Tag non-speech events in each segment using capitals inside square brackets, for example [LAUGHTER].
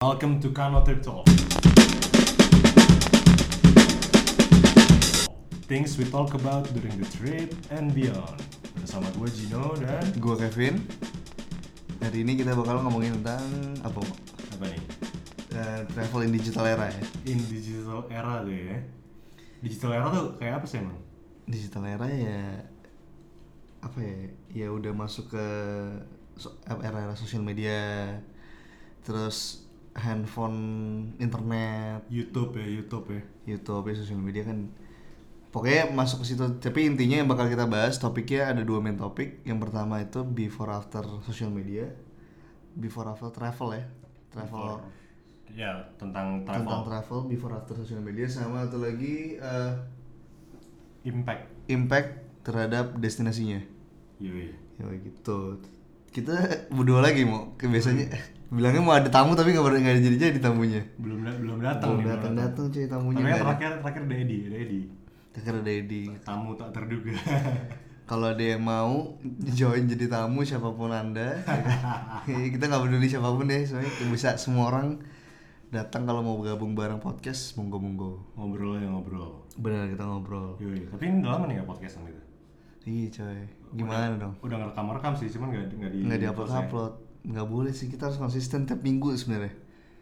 Welcome to Kano Trip Talk. Things we talk about during the trip and beyond. Bersama gue Gino dan Gue Kevin. Hari ini kita bakal ngomongin tentang apa? apa nih? Eh, travel in digital era ya. In digital era tuh ya. Digital era tuh kayak apa sih emang? Digital era ya apa ya? Ya udah masuk ke era-era sosial media. Terus handphone, internet, YouTube ya, YouTube ya. YouTube, ya, sosial media kan pokoknya masuk ke situ. Tapi intinya yang bakal kita bahas topiknya ada dua main topik. Yang pertama itu before after social media, before after travel ya, travel Ya, tentang travel. tentang travel before after social media sama satu lagi eh, Impact. impact terhadap destinasinya. Yoi. Ya gitu. Kita berdua lagi mau ke biasanya bilangnya mau ada tamu tapi nggak nggak jadi jadi tamunya. Belum belum datang Belum datang datang cuy tamunya. Ada. terakhir terakhir Dedi, Dedi. Terakhir ada Edi. Tamu tak terduga. [LAUGHS] Kalau ada yang mau join jadi tamu siapa pun anda, [LAUGHS] kita nggak peduli siapa pun deh, soalnya bisa semua orang datang kalau mau gabung bareng podcast monggo monggo. ngobrol ya ngobrol. Benar kita ngobrol. Yoi. Tapi ini udah lama nih podcast sama itu. Iya coy, gimana dong? Udah ngerekam-rekam sih, cuman nggak nggak di nggak diupload post ya. upload nggak boleh sih kita harus konsisten tiap minggu sebenarnya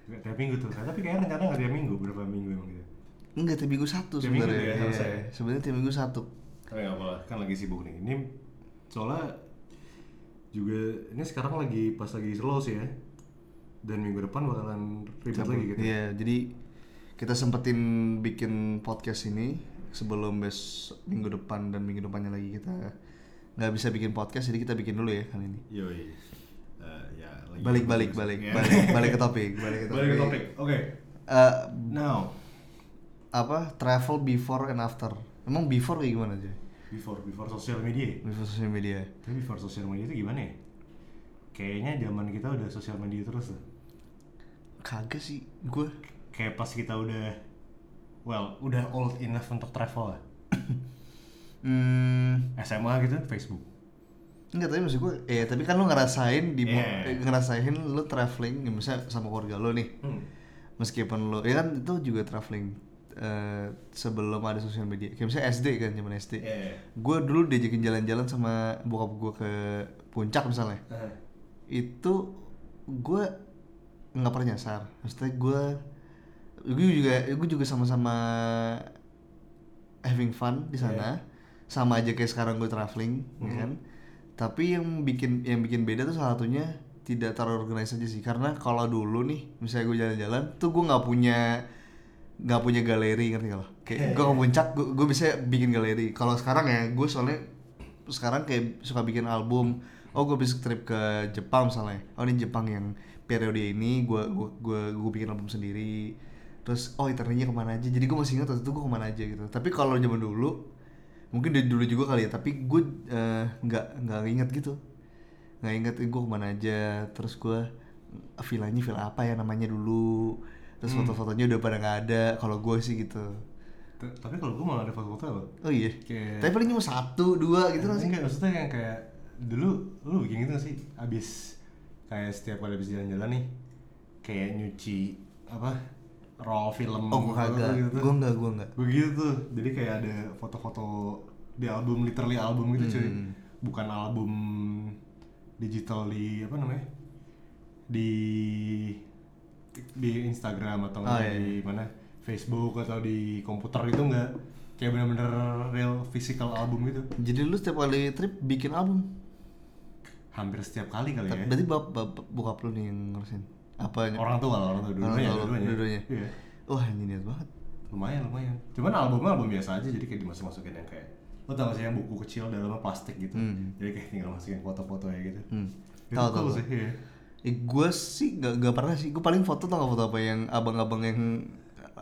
Nggak tiap minggu tuh. Tapi kayaknya rencana nggak tiap minggu, berapa minggu emang gitu. enggak tiap minggu satu sebenarnya ya, ya? sebenarnya tiap minggu satu Tapi nggak apa kan lagi sibuk nih. Ini soalnya juga ini sekarang lagi pas lagi slow sih ya. Dan minggu depan bakalan ribet lagi gitu. iya jadi kita sempetin bikin podcast ini sebelum bes minggu depan dan minggu depannya lagi kita nggak bisa bikin podcast jadi kita bikin dulu ya kali ini Yoi. Eh, ya, lagi balik balik bagus. balik balik balik ke topik balik ke topik, Balik ke topik. Oke. Eh, Now, apa travel before and after emang before kayak gimana aja before before sosial media. before social media Tapi before sosial media itu gimana ya? Kayaknya zaman kita udah sosial media terus tuh. kagak sih gue Kayak pas kita udah well, udah old enough untuk travel lah. [COUGHS] hmm, SMA gitu Facebook. Enggak, tapi maksud gue, eh tapi kan lu ngerasain di Yeah. eh, ngerasain lu traveling, ya misalnya sama keluarga lu nih. Hmm. Meskipun lu, ya kan itu juga traveling eh, sebelum ada sosial media. Kayak misalnya SD kan, zaman SD. Iya. Gue dulu diajakin jalan-jalan sama bokap gue ke puncak misalnya. Eh, Itu gue nggak pernah nyasar. Maksudnya gue, gue juga, gue juga sama-sama having fun di sana. Sama aja kayak sekarang gue traveling, ya kan. Tapi yang bikin yang bikin beda tuh salah satunya tidak terorganize aja sih. Karena kalau dulu nih, misalnya gue jalan-jalan, tuh gue nggak punya nggak punya galeri ngerti gak lo? Kayak gue ke puncak, gue, gue bisa bikin galeri. Kalau sekarang ya, gue soalnya sekarang kayak suka bikin album. Oh gue bisa trip ke Jepang misalnya. Oh ini Jepang yang periode ini gue gue gue gue bikin album sendiri. Terus oh internetnya ke mana aja. Jadi gue masih ingat waktu itu gue ke mana aja gitu. Tapi kalau zaman dulu mungkin dari dulu juga kali ya. Tapi gue eh, nggak nggak inget gitu. Nggak inget gue ke mana aja. Terus gue villanya villa apa ya namanya dulu. Terus foto-fotonya udah pada nggak ada. Kalau gue sih gitu. t- tapi kalau gue malah ada foto-foto loh. Oh iya. Kayak Tapi paling cuma satu dua gitu nggak sih. Enggak, maksudnya yang kayak dulu lu bikin gitu gak sih? Abis kayak setiap kali abis jalan-jalan nih kayak nyuci apa roll film Oh gue kagak. gitu. Gue nggak gue nggak. Gue gitu tuh. Jadi kayak ada foto-foto di album literally album gitu cuy. Hmm. Bukan album digital di apa namanya? Di di Instagram atau Oh, enggak iya, di mana? Facebook atau di komputer itu enggak kayak bener-bener real physical album gitu. Jadi lu setiap kali trip bikin album. Hampir setiap kali kali ya. Berarti bap, bap, bokap lu nih yang ngurusin. Apa Orang tua lah, orang tua Orang dua-duanya, tua lu, dua-duanya. dua-duanya. Iya. Wah ini niat banget. Lumayan, lumayan. Cuman albumnya album biasa aja, jadi kayak dimasuk-masukin yang kayak lo tau gak sih yang buku kecil dalamnya plastik gitu Hmm. jadi kayak tinggal masukin foto-foto ya gitu Hmm. cool tahu. sih iya. Eh, gue sih gak, gak pernah sih. Gue paling foto tau gak foto apa yang abang-abang yang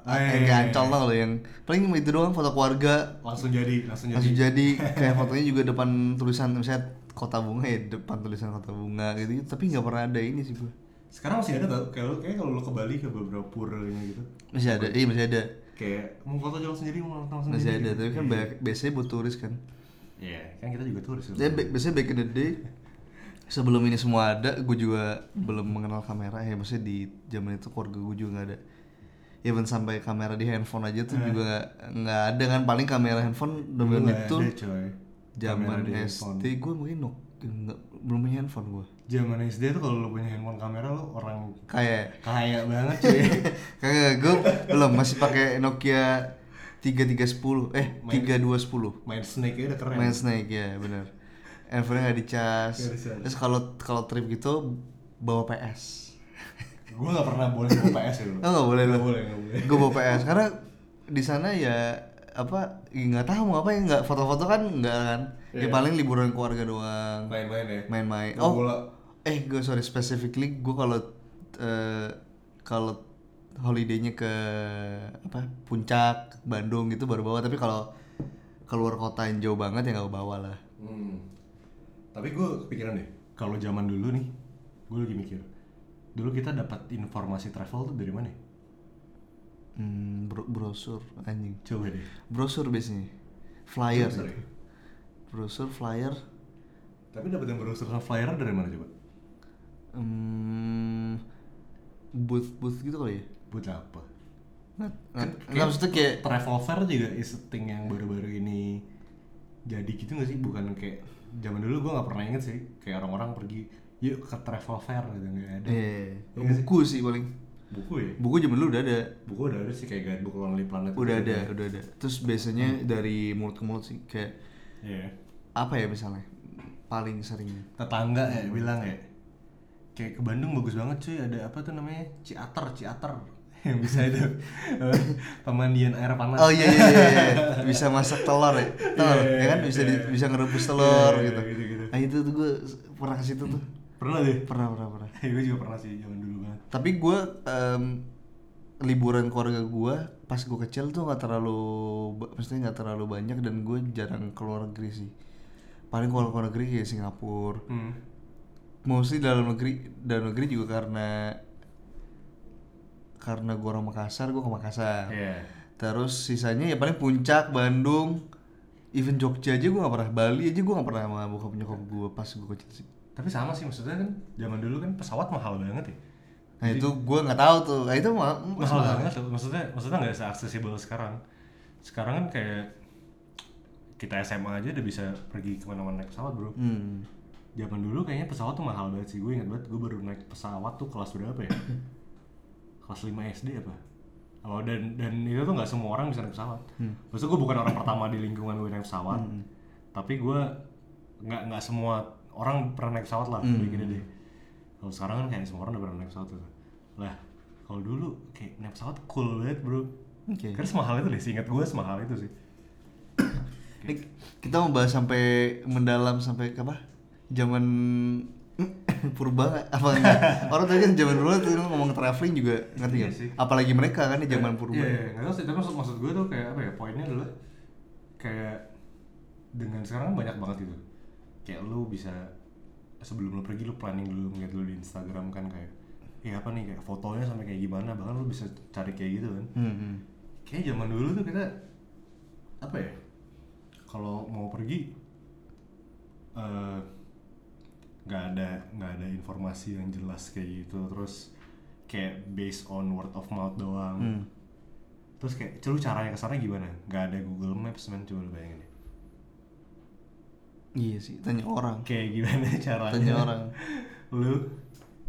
Ah, yang iya, kayak iya, ancol iya. tau gak lo yang paling cuma itu doang foto keluarga langsung jadi langsung jadi langsung jadi [LAUGHS] kayak fotonya juga depan tulisan misalnya kota bunga ya depan tulisan kota bunga gitu tapi nggak pernah ada ini sih gue sekarang masih ada tau kayak lo kayak kalau lo ke Bali ke beberapa pura gitu. Masih ada iya masih ada. Kayak mau foto jalan sendiri mau foto sendiri masih ada gitu. tapi kan banyak- biasanya buat turis kan. Iya kan kita juga turis. Ya bi- biasanya back in the day sebelum ini semua ada gue juga belum mengenal kamera. Ya maksudnya di zaman itu keluarga gue juga nggak ada. Even sampai kamera di handphone aja tuh juga nggak- ada kan. Paling kamera handphone Dulu itu coy. zaman. SD gue mungkin nok nggak belum punya handphone gue Zaman SD tuh kalau lu punya handphone kamera lu orang kayak kaya banget cuy. [LAUGHS] kayak gue belum masih pakai Nokia 3310 eh 3210 Main Snake udah keren. main Snake ya bener. Handphone nggak dicas. Nggak terus kalau kalau trip gitu bawa PS Gue gak pernah boleh bawa PS ya dulu. oh nggak boleh Nggak lo boleh, nggak boleh. gue bawa PS karena di sana ya apa ya nggak tahu mau apa ya nggak foto-foto kan nggak kan ya Iya. paling liburan keluarga doang Main-main ya. main-main oh bola. eh gue sorry specifically gue kalau eh, kalau holidaynya ke apa puncak Bandung gitu baru bawa tapi kalau keluar kota yang jauh banget ya nggak bawa lah Hmm. Tapi gue kepikiran deh, kalau zaman dulu nih, gue lagi mikir, dulu kita dapat informasi travel tuh dari mana? ya? Hmm, bro- brosur anjing Coba deh. brosur biasanya flyer Brosur ya? brosur flyer Tapi dapat yang browser sama flyer dari mana coba? hmm, booth booth gitu kali ya Buat apa? nggak Kan nggak- maksudnya kayak travel fair juga is a thing yang baru-baru ini jadi gitu gak sih? Bukan kayak zaman dulu gue nggak pernah inget sih kayak orang-orang pergi yuk ke travel fair gitu nggak ada. eh Iya nggak sih? buku sih paling Buku ya? buku zaman dulu udah ada Buku udah ada sih kayak guidebook Lonely Planet. udah gitu. ada udah ada terus biasanya dari mulut ke mulut sih kayak Iya. apa ya misalnya paling sering tetangga ya bilang ya kayak ke Bandung bagus banget cuy ada apa tuh namanya ciater ciater [LAUGHS] yang bisa itu [LAUGHS] pemandian air panas oh iya iya iya, iya. [LAUGHS] bisa masak telur ya telur Iya, ya kan bisa di- iya. bisa ngerebus telur Iya, gitu. gitu-gitu. ah itu tuh gue pernah ke situ tuh pernah deh pernah pernah pernah gue juga pernah sih zaman dulu tapi gue em, liburan keluarga gue pas gue kecil tuh nggak terlalu maksudnya nggak terlalu banyak dan gue jarang keluar negeri sih. Paling kalau keluar negeri kayak Singapura. Hmm. mostly dalam negeri dalam negeri juga karena karena gue orang Makassar gue ke Makassar. Iya. terus sisanya ya paling puncak Bandung even Jogja aja gue gak pernah Bali aja gue gak pernah sama bokap nyokap gue pas gue kecil sih. Tapi sama sih maksudnya kan zaman dulu kan pesawat mahal banget ya nah itu gue nggak tahu tuh. Nah, itu mah mahal banget tuh. Maksudnya maksudnya nggak seaksesibel sekarang. Sekarang kan kayak kita SMA aja udah bisa pergi ke mana-mana naik pesawat bro. Hmm. zaman dulu kayaknya pesawat tuh mahal banget sih. Gue ingat banget gue baru naik pesawat tuh kelas berapa ya? [COUGHS] Kelas 5 SD apa? Oh dan dan itu tuh nggak semua orang bisa naik pesawat. Maksudnya gue bukan orang pertama di lingkungan gue naik pesawat. Tapi gue nggak nggak semua orang pernah naik pesawat lah Hmm. kayak gini deh kalau sekarang kan kayak semua orang udah pernah naik pesawat tuh lah kalau dulu kayak naik pesawat cool banget bro Oke. karena semahal itu deh seingat gue semahal itu sih Ini kita mau bahas sampai mendalam sampai apa zaman [COUGHS] purba apa enggak [LAUGHS] orang tadi kan zaman dulu tuh ngomong traveling juga ngerti Iya sih. apalagi mereka kan di zaman purba Iya, iya, sih. Tapi maksud, maksud gue tuh kayak apa ya? Poinnya adalah kayak dengan sekarang kan banyak banget itu. Kayak lu bisa sebelum lu pergi lu planning dulu ngeliat dulu di Instagram kan kayak ya apa nih kayak fotonya sampai kayak gimana bahkan lu bisa cari kayak gitu kan Hmm, hmm. kayak zaman dulu tuh kita apa ya kalau mau pergi eh, nggak ada nggak ada informasi yang jelas kayak gitu terus kayak based on word of mouth doang Hmm. terus kayak lu caranya ke sana gimana nggak ada Google Maps men coba lu bayangin deh iya sih. Tanya orang. Kayak gimana [LAUGHS] caranya? tanya orang. Lu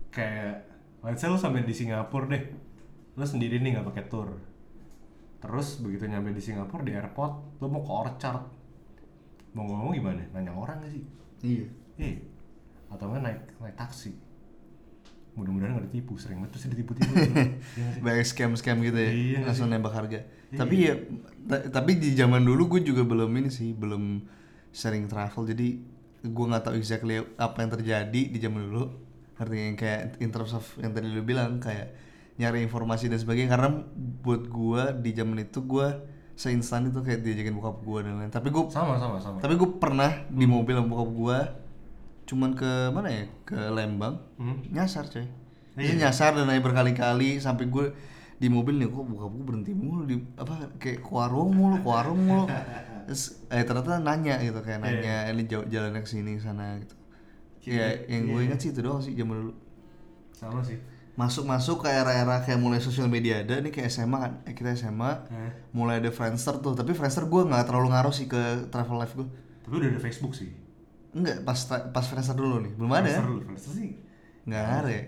kayak let's say lu sampai di Singapura deh. Lu sendiri nih nggak pakai tour. Terus begitu nyampe di Singapura di airport lu mau ke Orchard. Mau ngomong gimana? Nanya orang gak sih? Iya. Eh atau nggak naik naik taksi? Mudah-mudahan nggak ditipu sering banget terus ditipu-tipu. [LAUGHS] Iya banyak scam scam gitu ya Iya langsung nembak harga. Iya. tapi ya ta- tapi di zaman dulu gue juga belum ini sih belum sering travel jadi gue nggak tahu exactly apa yang terjadi di zaman dulu. Artinya yang kayak in terms of yang tadi lu bilang kayak nyari informasi dan sebagainya. Karena buat gue di zaman itu gue seinstan itu kayak diajakin bokap gue dan lain tapi gue sama sama sama. tapi gue pernah di mobil sama bokap gue cuman ke mana ya? Ke Lembang. Hmm. nyasar coy. Iya. Dia nyasar dan naik berkali-kali sampai gue di mobil nih kok bokap gue berhenti mulu di apa kayak ke warung mulu ke warung mulu [LAUGHS] eh ternyata nanya gitu kayak nanya ini jauh jalannya ke sini ke sana gitu. Ya yang gue inget sih itu doang sih zaman dulu. Sama sih. Masuk-masuk ke era-era kayak mulai sosial media ada nih kayak SMA kan eh, kita SMA Eh, mulai ada Friendster tuh. Tapi Friendster gue nggak terlalu ngaruh sih ke travel life gue tapi udah ada Facebook sih. Enggak pas pas Friendster dulu nih. Belum ada. Friendster ya dulu Friendster sih. Nggak ada. Ya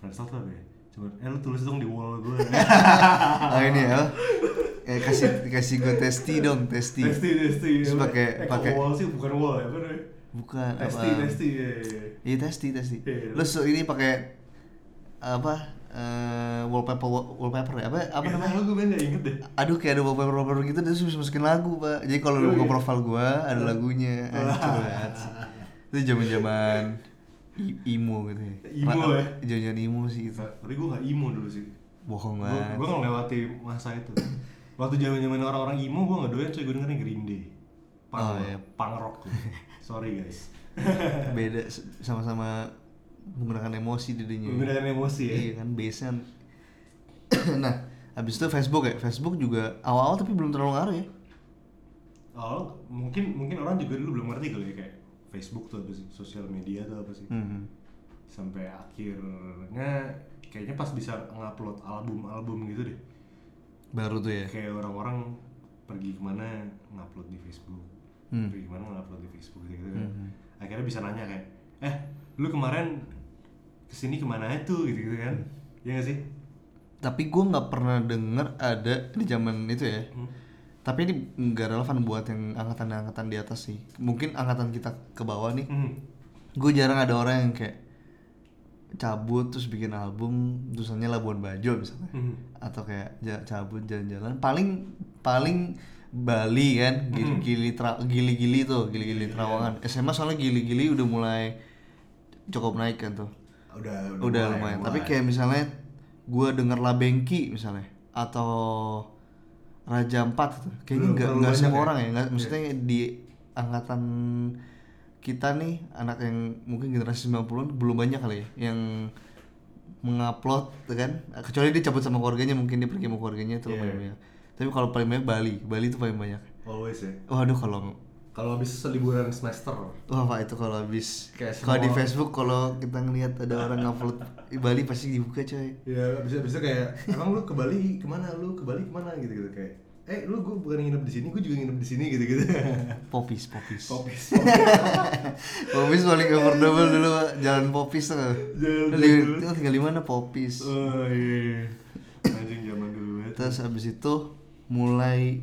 Friendster tuh apa ya? Coba eh lu tulis dong di wall gue [LAUGHS] oh ini ya [LAUGHS] eh kasih kasih gue testi dong testi. Testi testi. Terus pakai- eh, pakai- wall sih bukan wall ya namanya? Bukan testi apa? testi ya, ya, ya. iya testi testi. Iya. lu so, ini pakai apa eh, wallpaper wallpaper ya apa apa Nggak namanya? gue bener nggak inget deh. Aduh kayak ada wallpaper wallpaper gitu terus bisa masukin lagu pak. Jadi kalau lu Oh, buka iya. profil gua ada lagunya. [LAUGHS] Banget sih. itu zaman zaman imo gitu ya. Emo ya? zaman imo sih itu tapi gue gak emo dulu sih. Bohong gue banget. gue ngelewati masa itu waktu zaman zaman orang-orang emo gue nggak doyan cuy gue dengerin Green Day. Punk, Oh, iya. punk rock tuh. [LAUGHS] sorry guys. [LAUGHS] Beda [LAUGHS] sama-sama menggunakan emosi didinya menggunakan emosi ya. Iya kan base [CLEARS THROAT] nah habis itu Facebook ya. Facebook juga awal-awal tapi belum terlalu ngaruh ya. Awal mungkin mungkin orang juga dulu belum ngerti kali ya kayak Facebook tuh apa sih? Sosial media tuh apa sih? Hmm. sampai akhirnya kayaknya pas bisa ngupload album-album gitu deh baru tuh ya kayak orang-orang pergi ke mana ngupload di Facebook Hmm. pergi ke mana ngupload di Facebook gitu, kan Hmm. akhirnya bisa nanya kayak eh lu kemarin ke sini ke mana itu gitu gitu kan Hmm. ya gak sih tapi gue nggak pernah denger ada di zaman itu ya Hmm. tapi ini nggak relevan buat yang angkatan-angkatan di atas sih mungkin angkatan kita ke bawah nih Hmm. gue jarang ada orang yang kayak cabut terus bikin album tulisannya Labuan Bajo misalnya. Hmm. atau kayak cabut jalan-jalan. Paling paling Bali kan gili gili tra- gili gili tuh gili gili Terawangan. SMA soalnya gili gili udah mulai cukup naik kan tuh. Udah udah lumayan. tapi kayak misalnya gue denger Labengki misalnya atau Raja Empat gitu kayaknya nggak nggak semua ya? orang ya. Nggak maksudnya di angkatan kita nih anak yang mungkin generasi 90-an belum banyak kali ya yang mengupload tuh kan? Kecuali dia cabut sama keluarganya mungkin dia pergi sama keluarganya itu Iya. lumayan banyak. Tapi kalau paling banyak Bali. Bali itu paling banyak. Always ya? Waduh kalau kalau habis liburan semester. Wah pak itu kalau habis. Kalau di Facebook kalau kita ngelihat ada orang ngupload Bali pasti dibuka coy. ya bisa bisa kayak emang lu ke Bali ke mana? Lu ke Bali ke mana? Gitu gitu kayak eh lu gue bukan nginep di sini gue juga nginep di sini gitu gitu [LAUGHS] Popis, popis. popis [LAUGHS] popis paling affordable dulu jalan popis tuh. Jalan Lu dulu. tinggal, tinggal di mana popis. oh iya anjing zaman dulu Terus abis itu mulai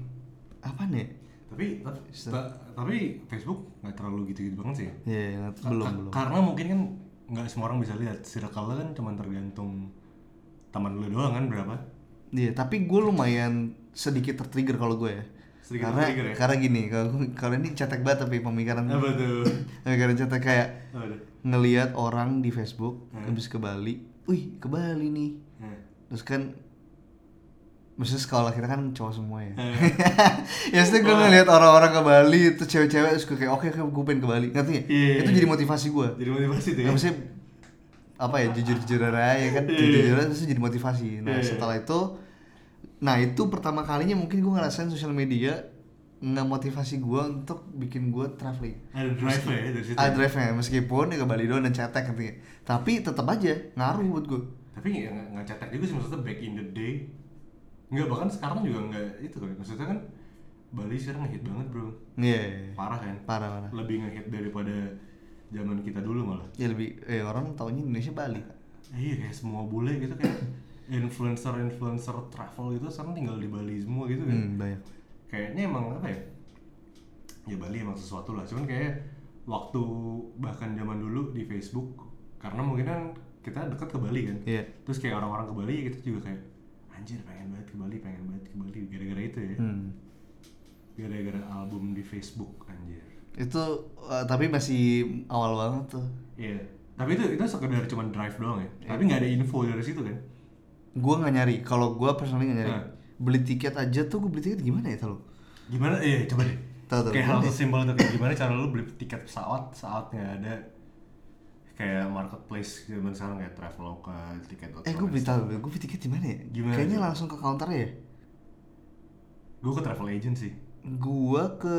apa nih? tapi tapi, ta- tapi Facebook nggak terlalu gitu-gitu banget sih ya? Ya yeah, belum ka- belum. karena mungkin kan nggak semua orang bisa lihat circle kan cuma tergantung teman lu doang kan berapa Iya, tapi gue lumayan sedikit tertrigger kalau gue ya. Sedikit karena tertrigger ya? karena gini, kalau kalau ini cetek banget tapi pemikiran apa tuh [LAUGHS] pemikiran cetek kayak ngelihat orang di Facebook Hmm. habis ke Bali, wih ke Bali nih, Nah. terus kan maksudnya sekolah kita kan cowok semua ya [LAUGHS] ya maksudnya gue ngeliat orang-orang ke Bali itu cewek-cewek terus gue kayak oke oke gue pengen ke Bali ngerti Iya, iya, itu iya. jadi motivasi gue jadi motivasi tuh ya ya, maksudnya apa ya jujur-jujur aja kan Iya, iya. jujur aja jadi motivasi nah Iya, iya. setelah itu nah itu pertama kalinya mungkin gue ngerasain sosial media nggak motivasi gue untuk bikin gue traveling. Ada drive ya dari situ ada drive nya meskipun ya ke Bali doang dan cetek ngerti nggak? tapi tetap aja ngaruh buat gue tapi ya nggak nggak cetek juga sih maksudnya back in the day. Nggak bahkan sekarang juga nggak itu kan maksudnya kan Bali sekarang ngehit banget bro. Iya. Parah kan? Parah parah. Lebih ngehit daripada zaman kita dulu malah. Ya lebih eh orang taunya Indonesia Bali. Iya kayak semua bule gitu kayak influencer influencer travel gitu sekarang tinggal di Bali semua gitu kan. Hmm, banyak. Kayaknya emang apa ya? Ya Bali emang sesuatu lah cuman kayak waktu bahkan zaman dulu di Facebook karena mungkin kan kita dekat ke Bali kan. Iya. terus kayak orang-orang ke Bali kita juga kayak anjir pengen banget ke Bali pengen banget ke Bali gara-gara itu ya. Hmm. gara-gara album di Facebook anjir. Itu eh, tapi masih awal banget tuh. Iya. Tapi itu itu sekedar cuma drive doang ya. Tapi nggak ada info dari situ kan gue nggak nyari. Kalau gue personally nggak nyari. Nah. beli tiket aja tuh gue beli tiket gimana ya tau gimana? Eh coba deh. Tahu, tahu. kayak hal sesimpel itu kayak gimana cara lu beli tiket pesawat saat nggak ada. Kayak marketplace zaman sekarang kayak traveloka tiket eh gue beli tahu gue beli tiket di mana ya? Gimana kayaknya tuh? langsung ke counter ya? Gue ke travel agent sih. Gue ke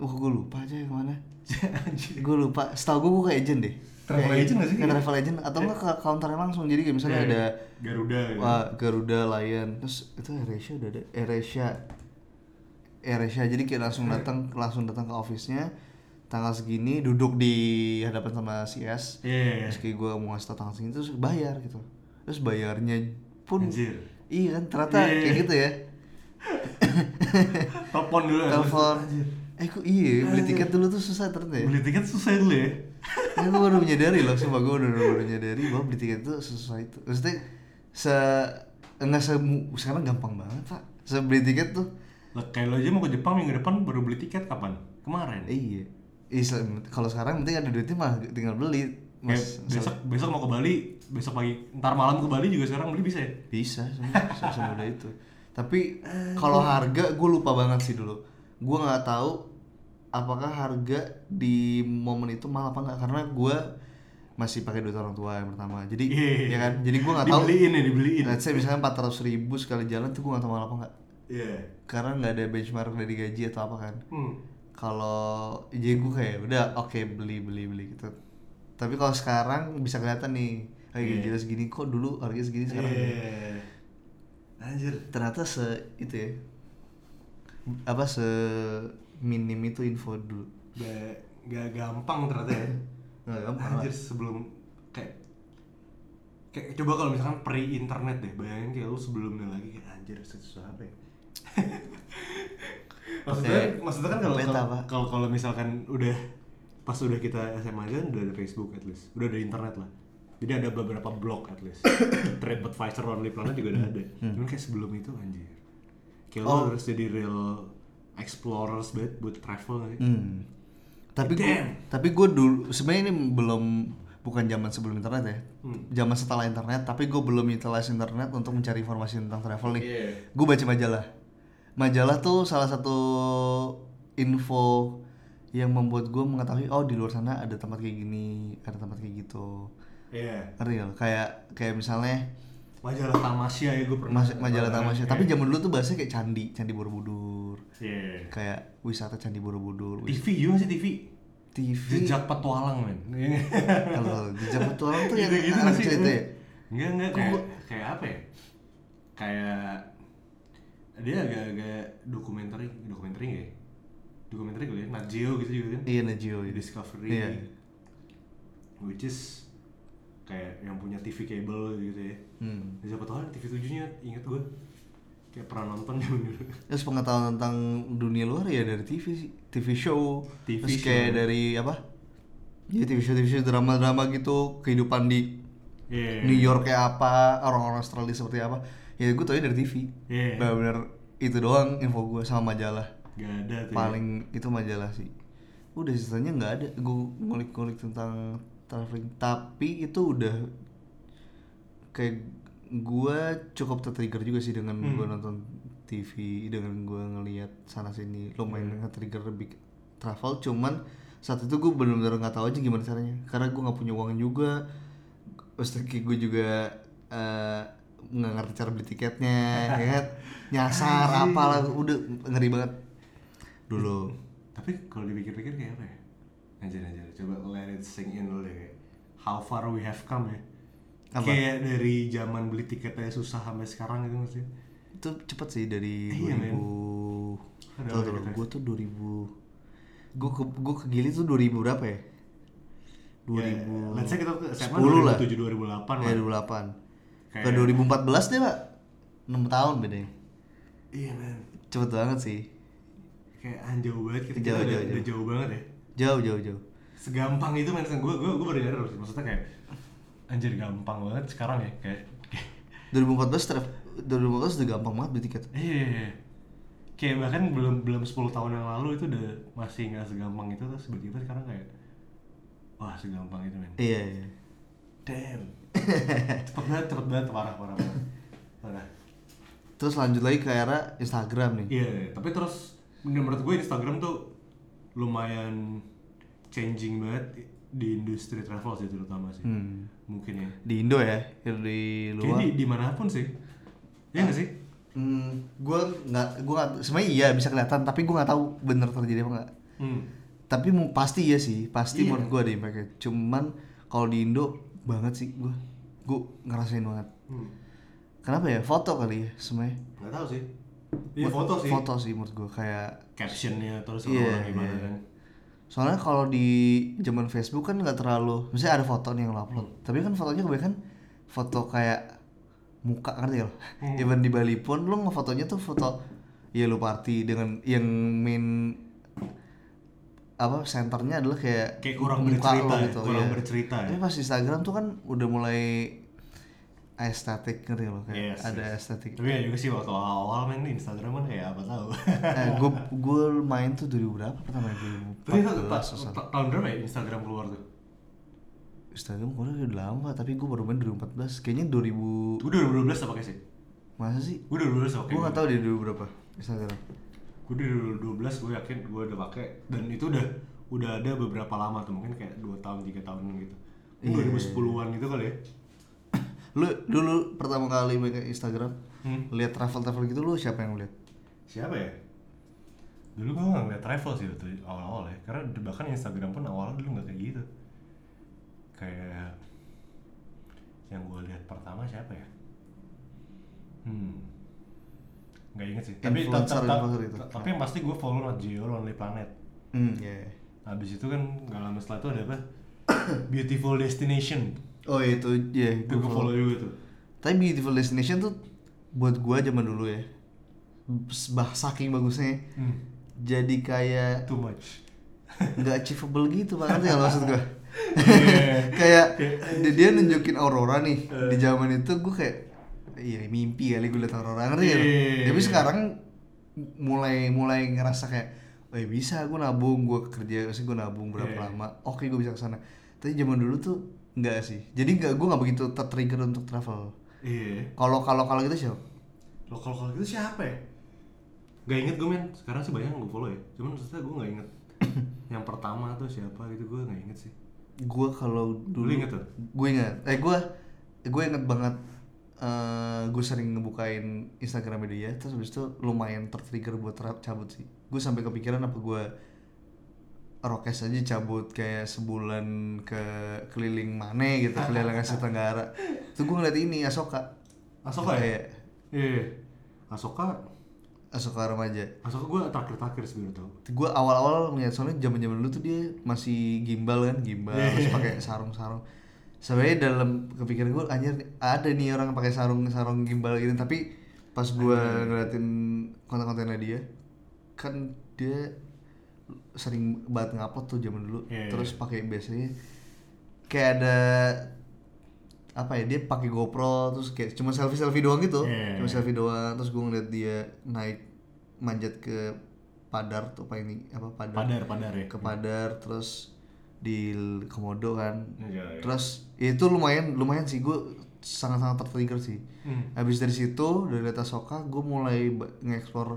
oh gue lupa aja yang mana. [LAUGHS] Gue lupa. Setahu gue gue ke agent deh Travel Kayak- agent nggak sih? kayak travel agent atau enggak ke counternya langsung jadi kayak misalnya Iya, ada Garuda gitu. Wah, Garuda, Lion, terus itu AirAsia udah ada AirAsia, AirAsia jadi kayak langsung datang langsung datang ke office-nya tanggal segini duduk di hadapan sama CS Iya. terus kayak gue mau ngasih tau tanggal segini terus bayar gitu terus bayarnya pun Anjir. iya kan ternyata Iya. kayak gitu ya [LAUGHS] Telepon dulu. telepon. Eh kok iya beli tiket dulu tuh susah ternyata ya Beli tiket susah dulu ya. [LAUGHS] Ya, gue baru menyadari loh, sumpah gue udah baru menyadari bahwa beli tiket itu susah itu. Maksudnya se enggak se sekarang gampang banget pak. Se beli tiket tuh, Lah kayak lo aja mau ke Jepang minggu depan baru beli tiket kapan? Kemarin. iya. Islam, kalau sekarang penting ada duitnya mah tinggal beli. Mas, besok besok mau ke Bali, besok pagi ntar malam ke Bali juga sekarang beli bisa ya? bisa se- semudah itu. Tapi kalau harga gue lupa banget sih dulu. Gue nggak tahu apakah harga di momen itu mahal apa enggak karena gue masih pakai duit orang tua yang pertama. Jadi Iya. ya kan, jadi gue nggak tahu. Dibeliin ya, dibeliin. Let's say misalnya 400 ribu sekali jalan tuh gue gak tau mahal apa enggak Iya. Karena nggak ada benchmark dari gaji atau apa kan Hmm. Kalau jadi gue kayak udah oke beli beli beli gitu Tapi kalau sekarang bisa kelihatan nih Kayak Iya. gaji segini kok dulu harganya segini sekarang Iya. Anjir. Ternyata se itu ya Apa se minim itu info dulu. Gak, gak gampang ternyata ya. [LAUGHS] Nggak gampang. Anjir sebelum kayak kayak coba kalau misalkan pre internet deh bayangin kayak lu sebelumnya lagi kayak anjir susah apa ya? [LAUGHS] Maksudnya Pakai maksudnya kan kalau kalau- kalau misalkan udah pas udah kita SMA aja kan udah ada Facebook at least. Udah ada internet lah. Jadi ada beberapa blog at least. [COUGHS] TripAdvisor Lonely Planet juga udah ada. Cuman kayak sebelum itu anjir kayak. Oh. lu harus jadi real explorers banget buat travel nih Hmm. Tapi gue, tapi gue dulu sebenarnya ini belum bukan zaman sebelum internet ya, Hmm. zaman setelah internet. Tapi gue belum utilize internet untuk mencari informasi tentang travel nih. Iya. Gue baca majalah. Majalah tuh salah satu info yang membuat gue mengetahui oh di luar sana ada tempat kayak gini, ada tempat kayak gitu. iya Real kayak kayak misalnya majalah Tamasya ya gue pernah mas- majalah Tamasya. Tapi Iya. zaman dulu tuh bahasanya kayak candi, candi Borobudur. Iya. Kayak wisata candi Borobudur. TV juga sih TV TV. jejak petualang men [LAUGHS] Kalau jejak petualang tuh yang nggak sih? cerita ya? enggak enggak kayak kayak apa ya kayak dia agak-agak dokumenter dokumenter ya dokumenter kali ya Nat Geo gitu juga kan Iya Najio itu. Discovery Iya. which is kayak yang punya TV cable gitu ya Hmm. jejak petualang TV 7 nya inget gue kayak pernah nonton zaman dulu [LAUGHS] Terus pengetahuan tentang dunia luar ya dari TV sih, TV show. TV Terus show. kayak dari apa? Ya TV show TV show drama-drama gitu, kehidupan di Iya. New York kayak apa, orang-orang Australia seperti apa. Ya gue tau dari TV. Iya. Bener-bener itu doang info gue sama majalah. Gak ada tuh ya. Paling itu majalah sih. Udah sisanya nggak ada. Gue ngulik-ngulik tentang traveling. Tapi itu udah kayak gue cukup tertrigger juga sih dengan Hmm. gue nonton TV dengan gue ngelihat sana sini lumayan Hmm. nge-trigger big travel cuman saat itu gue bener-bener nggak tahu aja gimana caranya karena gue nggak punya uang juga kayak gue juga eh, nggak ngerti cara beli tiketnya [LAUGHS] ya kan nyasar apalah udah ngeri banget dulu Tapi kalau dipikir-pikir kayak apa ya? Anjir anjir, coba let it sink in dulu deh kayak How far we have come ya. Apa? Kayak dari zaman beli tiket aja susah sampai sekarang gitu maksudnya itu cepet sih dari Iya, 2000 men. Ada Tuh, tuh, gue tuh 2000 gue ke gue ke Gili tuh 2000 berapa ya? 2000 Ya, let's say kita ke SMA 10 lah. 2007 2008 ya lah. 2008 ke 2014 deh pak. 6 tahun bedanya Iya men. Cepet banget sih. Kayak anjau banget kita, Jauh, kita udah, jauh, udah jauh. jauh banget ya jauh jauh jauh Segampang itu men, gue gue gue baru nyadar Maksudnya kayak Anjir gampang banget sekarang ya Kayak, kayak 2014 traf 2014 udah gampang banget beli tiket Iya, iya, iya. Kayak bahkan belum belum 10 tahun yang lalu itu udah masih nggak segampang itu terus tiba-tiba sekarang kayak wah segampang itu men. iya iya Damn. [LAUGHS] cepet banget, cepet banget, parah, parah, parah. parah. terus lanjut lagi ke era Instagram nih Iya, iya. tapi terus menurut gue Instagram tuh lumayan changing banget di industri travel sih terutama sih. Hmm. Mungkin ya. di Indo ya di luar di di mana pun sih. Iya nggak sih? Hmm, gue nggak, gue nggak, sebenarnya iya bisa kelihatan, tapi gue nggak tahu bener terjadi apa nggak. Hmm. tapi mu- pasti ya sih pasti Iya. menurut gue ada impactnya cuman kalau di Indo banget sih gue gue ngerasain banget Hmm. kenapa ya foto kali ya semuanya Nggak tahu sih. Iya foto sih. foto sih menurut gue kayak Captionnya terus Iya, orang gimana iya. kan. soalnya kalau di zaman Facebook kan nggak terlalu misalnya ada foto nih yang lo upload tapi kan fotonya kebanyakan foto kayak muka ngerti lo Hmm. even di Bali pun lo ngefotonya tuh foto ya lo party dengan yang main apa senternya adalah kayak Kayak kurang muka bercerita lo ya, gitu, kurang iya. bercerita ya. tapi pas Instagram tuh kan udah mulai estetik ngerti lo kayak Yes, ada yes. estetik Tapi ya juga sih waktu awal-awal main di Instagram kan kayak apa tahu. eh, gue [LAUGHS] gue main tuh 2000 berapa pertama ya Tapi itu 2014 ta- susah. ta- tahun berapa ya Instagram keluar tuh? Instagram gue udah lama tapi gue baru main 2014 kayaknya 2000 Gue 2012 apa kayak sih? masa sih Gue 2012 apa gue nggak tahu di 2000 berapa Instagram Gue 2012 gue yakin gue udah pakai dan itu udah udah ada beberapa lama tuh mungkin kayak 2 tahun 3 tahun gitu. Iya. 2010-an gitu kali ya. Lu dulu pertama kali main Instagram Hmm. lihat travel travel gitu lu siapa yang lihat Siapa ya? Dulu gue nggak ngeliat travel sih waktu awal-awal ya Karena bahkan Instagram pun awalnya dulu nggak kayak gitu Kayak Yang gue lihat pertama siapa ya? Hmm Nggak inget sih Tapi, tapi yang pasti gue follow Nat Geo Lonely Planet hmm ya Habis itu kan nggak lama setelah itu ada apa? [COUGHS] Beautiful Destination oh iya, itu ya Itu gue follow juga tuh tapi Beautiful Destination tuh buat gua zaman dulu ya bah saking bagusnya hmm. jadi kayak Too much nggak achievable gitu pak ngerti lo maksud gua Iya. [LAUGHS] kayak dia, dia nunjukin aurora nih Eh. di zaman itu gue kayak iya mimpi kali gue liat aurora ngerti nggak lo? Iya. tapi sekarang mulai mulai ngerasa kayak oh ya bisa gue nabung gue kerja sih gue nabung berapa Iya. lama oke gue bisa ke sana tapi zaman dulu tuh enggak sih. Jadi nggak gue nggak begitu tertrigger untuk travel. Iya. Kalau kalau kalau gitu siapa? Lokal lokal gitu siapa ya? Gak inget gue men, sekarang sih banyak yang gue follow ya. Cuman maksudnya gue gak inget. [COUGHS] Yang pertama tuh siapa gitu gue gak inget sih. Gue kalau dulu Lu inget tuh? gue inget eh gue gue inget banget eh gue sering ngebukain Instagram dia terus habis itu lumayan tertrigger buat cabut sih. Gue sampai kepikiran apa gue rokes aja cabut kayak sebulan ke keliling mana gitu keliling Asia Tenggara. Tuh gue ngeliat ini Asoka. Asoka ya? Kayak Iya Asoka? Asoka remaja. Asoka gue terakhir-terakhir baru tau gue awal-awal ngeliat soalnya zaman zaman dulu tuh dia masih gimbal kan gimbal Iya. terus pakai sarung-sarung. Sebenarnya dalam kepikiran gue anjir ada nih orang pakai sarung-sarung gimbal gini tapi pas gue ngeliatin konten-kontennya dia kan dia sering banget ngupload tuh zaman dulu Iya, terus iya. pakai biasanya kayak ada apa ya dia pakai GoPro terus kayak cuma selfie selfie doang gitu Iya. cuma selfie doang terus gue ngeliat dia naik manjat ke Padar tuh apa ini apa Padar Padar, Padar ya ke Padar terus di Komodo kan Iya, iya. terus ya itu lumayan lumayan sih gue sangat-sangat tertrigger sih Hmm. habis dari situ dari data Soka gue mulai nge-explore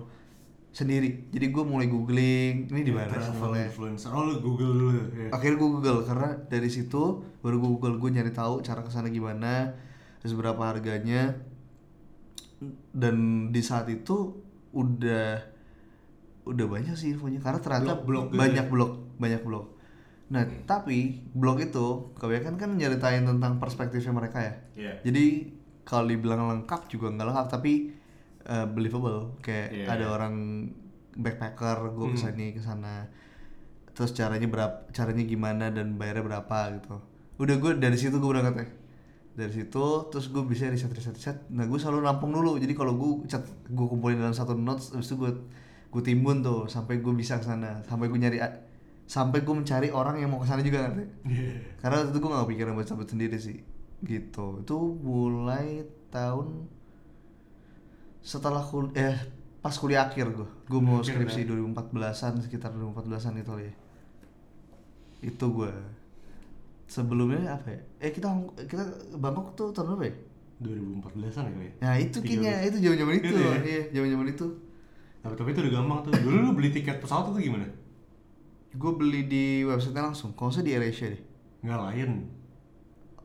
sendiri. Jadi gue mulai googling ini di mana Travel influencer. Oh lu Google dulu ya akhirnya gue google karena dari situ baru gue google gue nyari tahu cara ke sana gimana terus berapa harganya. Dan di saat itu udah udah banyak sih infonya karena ternyata Blog-blog gitu banyak ya? blog banyak blog nah tapi blog itu kebanyakan kan nyeritain tentang perspektifnya mereka ya. Iya. Jadi kalau dibilang lengkap juga nggak lengkap tapi uh, believable. Kayak Iya. ada orang backpacker gue Hmm. ke sini ke sana. Terus caranya berapa caranya gimana dan bayarnya berapa gitu. Udah gue dari situ gue berangkat ya dari situ terus gue bisa riset riset riset. Nah gue selalu nampung dulu. Jadi kalau gue cat gue kumpulin dalam satu notes habis itu gue gue timbun tuh sampai gue bisa ke sana sampai gue nyari sampai gue mencari orang yang mau ke sana juga ngerti? Iya. Karena waktu itu gue gak kepikiran buat cabut sendiri sih. Gitu. Itu mulai tahun setelah kul eh pas kuliah akhir gue gue mau Akhir, skripsi 2014an sekitar 2014an itu ya. Itu gue sebelumnya apa ya? Eh kita kita Bangkok tuh tahun berapa ya? 2014an ya ya? Nah itu kayaknya itu zaman zaman itu. Gitu ya? iya zaman zaman itu. Tapi, tapi itu udah gampang tuh. Dulu lu beli tiket pesawat itu gimana? gue beli di websitenya langsung. Kalau salah di AirAsia deh. Nggak Lion.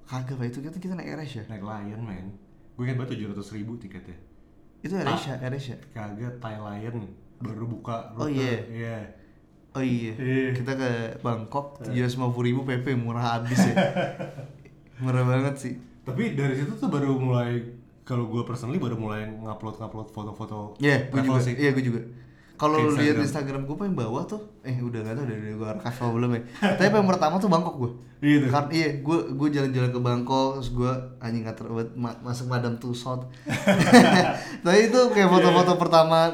Kagak pak. Itu kita kita naik AirAsia Naik Lion men. Gue ingat banget 700 ribu tiketnya itu AirAsia AirAsia Kagak Thai Lion Baru buka Oh, rute iya. Iya Oh iya, Iya. kita ke Bangkok tujuh ratus lima puluh ribu PP murah habis ya. [LAUGHS] murah banget sih. Tapi dari situ tuh baru mulai kalau gue personally baru mulai ngupload ngupload foto-foto Iya, gue travel juga. Iya, gue juga. Kalau lu lihat Instagram. Gue paling bawah tuh, eh udah gak tau udah, udah gue archive apa belum ya. Tapi yang pertama tuh Bangkok gue. Iya tuh. Kan iya, gue gue jalan-jalan ke Bangkok, terus gue anjing nggak terbuat masuk Madam Tussauds. [LAUGHS] Tapi itu kayak foto-foto pertama,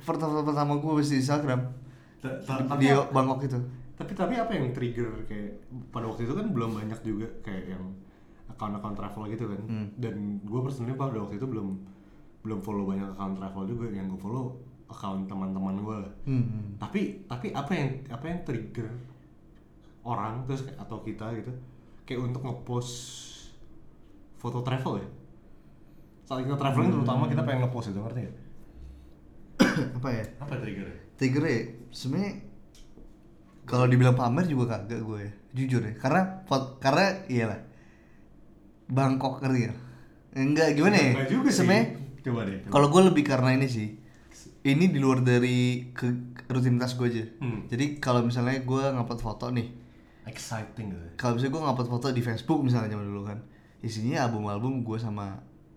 foto-foto pertama gue di Instagram Ta- ta- di Bangkok itu. tapi tapi apa yang trigger kayak pada waktu itu kan belum banyak juga kayak yang account-account travel gitu kan. Hmm. Dan gue personally pada waktu itu belum belum follow banyak account travel juga yang gue follow account teman-teman gue. Hmm, hmm. Tapi tapi apa yang apa yang trigger orang terus atau kita gitu kayak untuk ngepost foto travel ya saat kita traveling terutama kita pengen ngepost itu ngerti gak? [COUGHS] apa ya? apa triggernya? Tiger ya, sebenarnya kalau dibilang pamer juga kagak gue ya, jujur ya. Karena karena iyalah Bangkok ngerti ya. Enggak gimana ya? Enggak juga sih Sebenarnya coba deh kalau gue lebih karena ini sih. Ini di luar dari ke rutinitas gue aja. Hmm. Jadi kalau misalnya gue ngupload foto nih, exciting gitu ya. kalau misalnya gue ngupload foto di Facebook misalnya zaman dulu kan, isinya album-album gue sama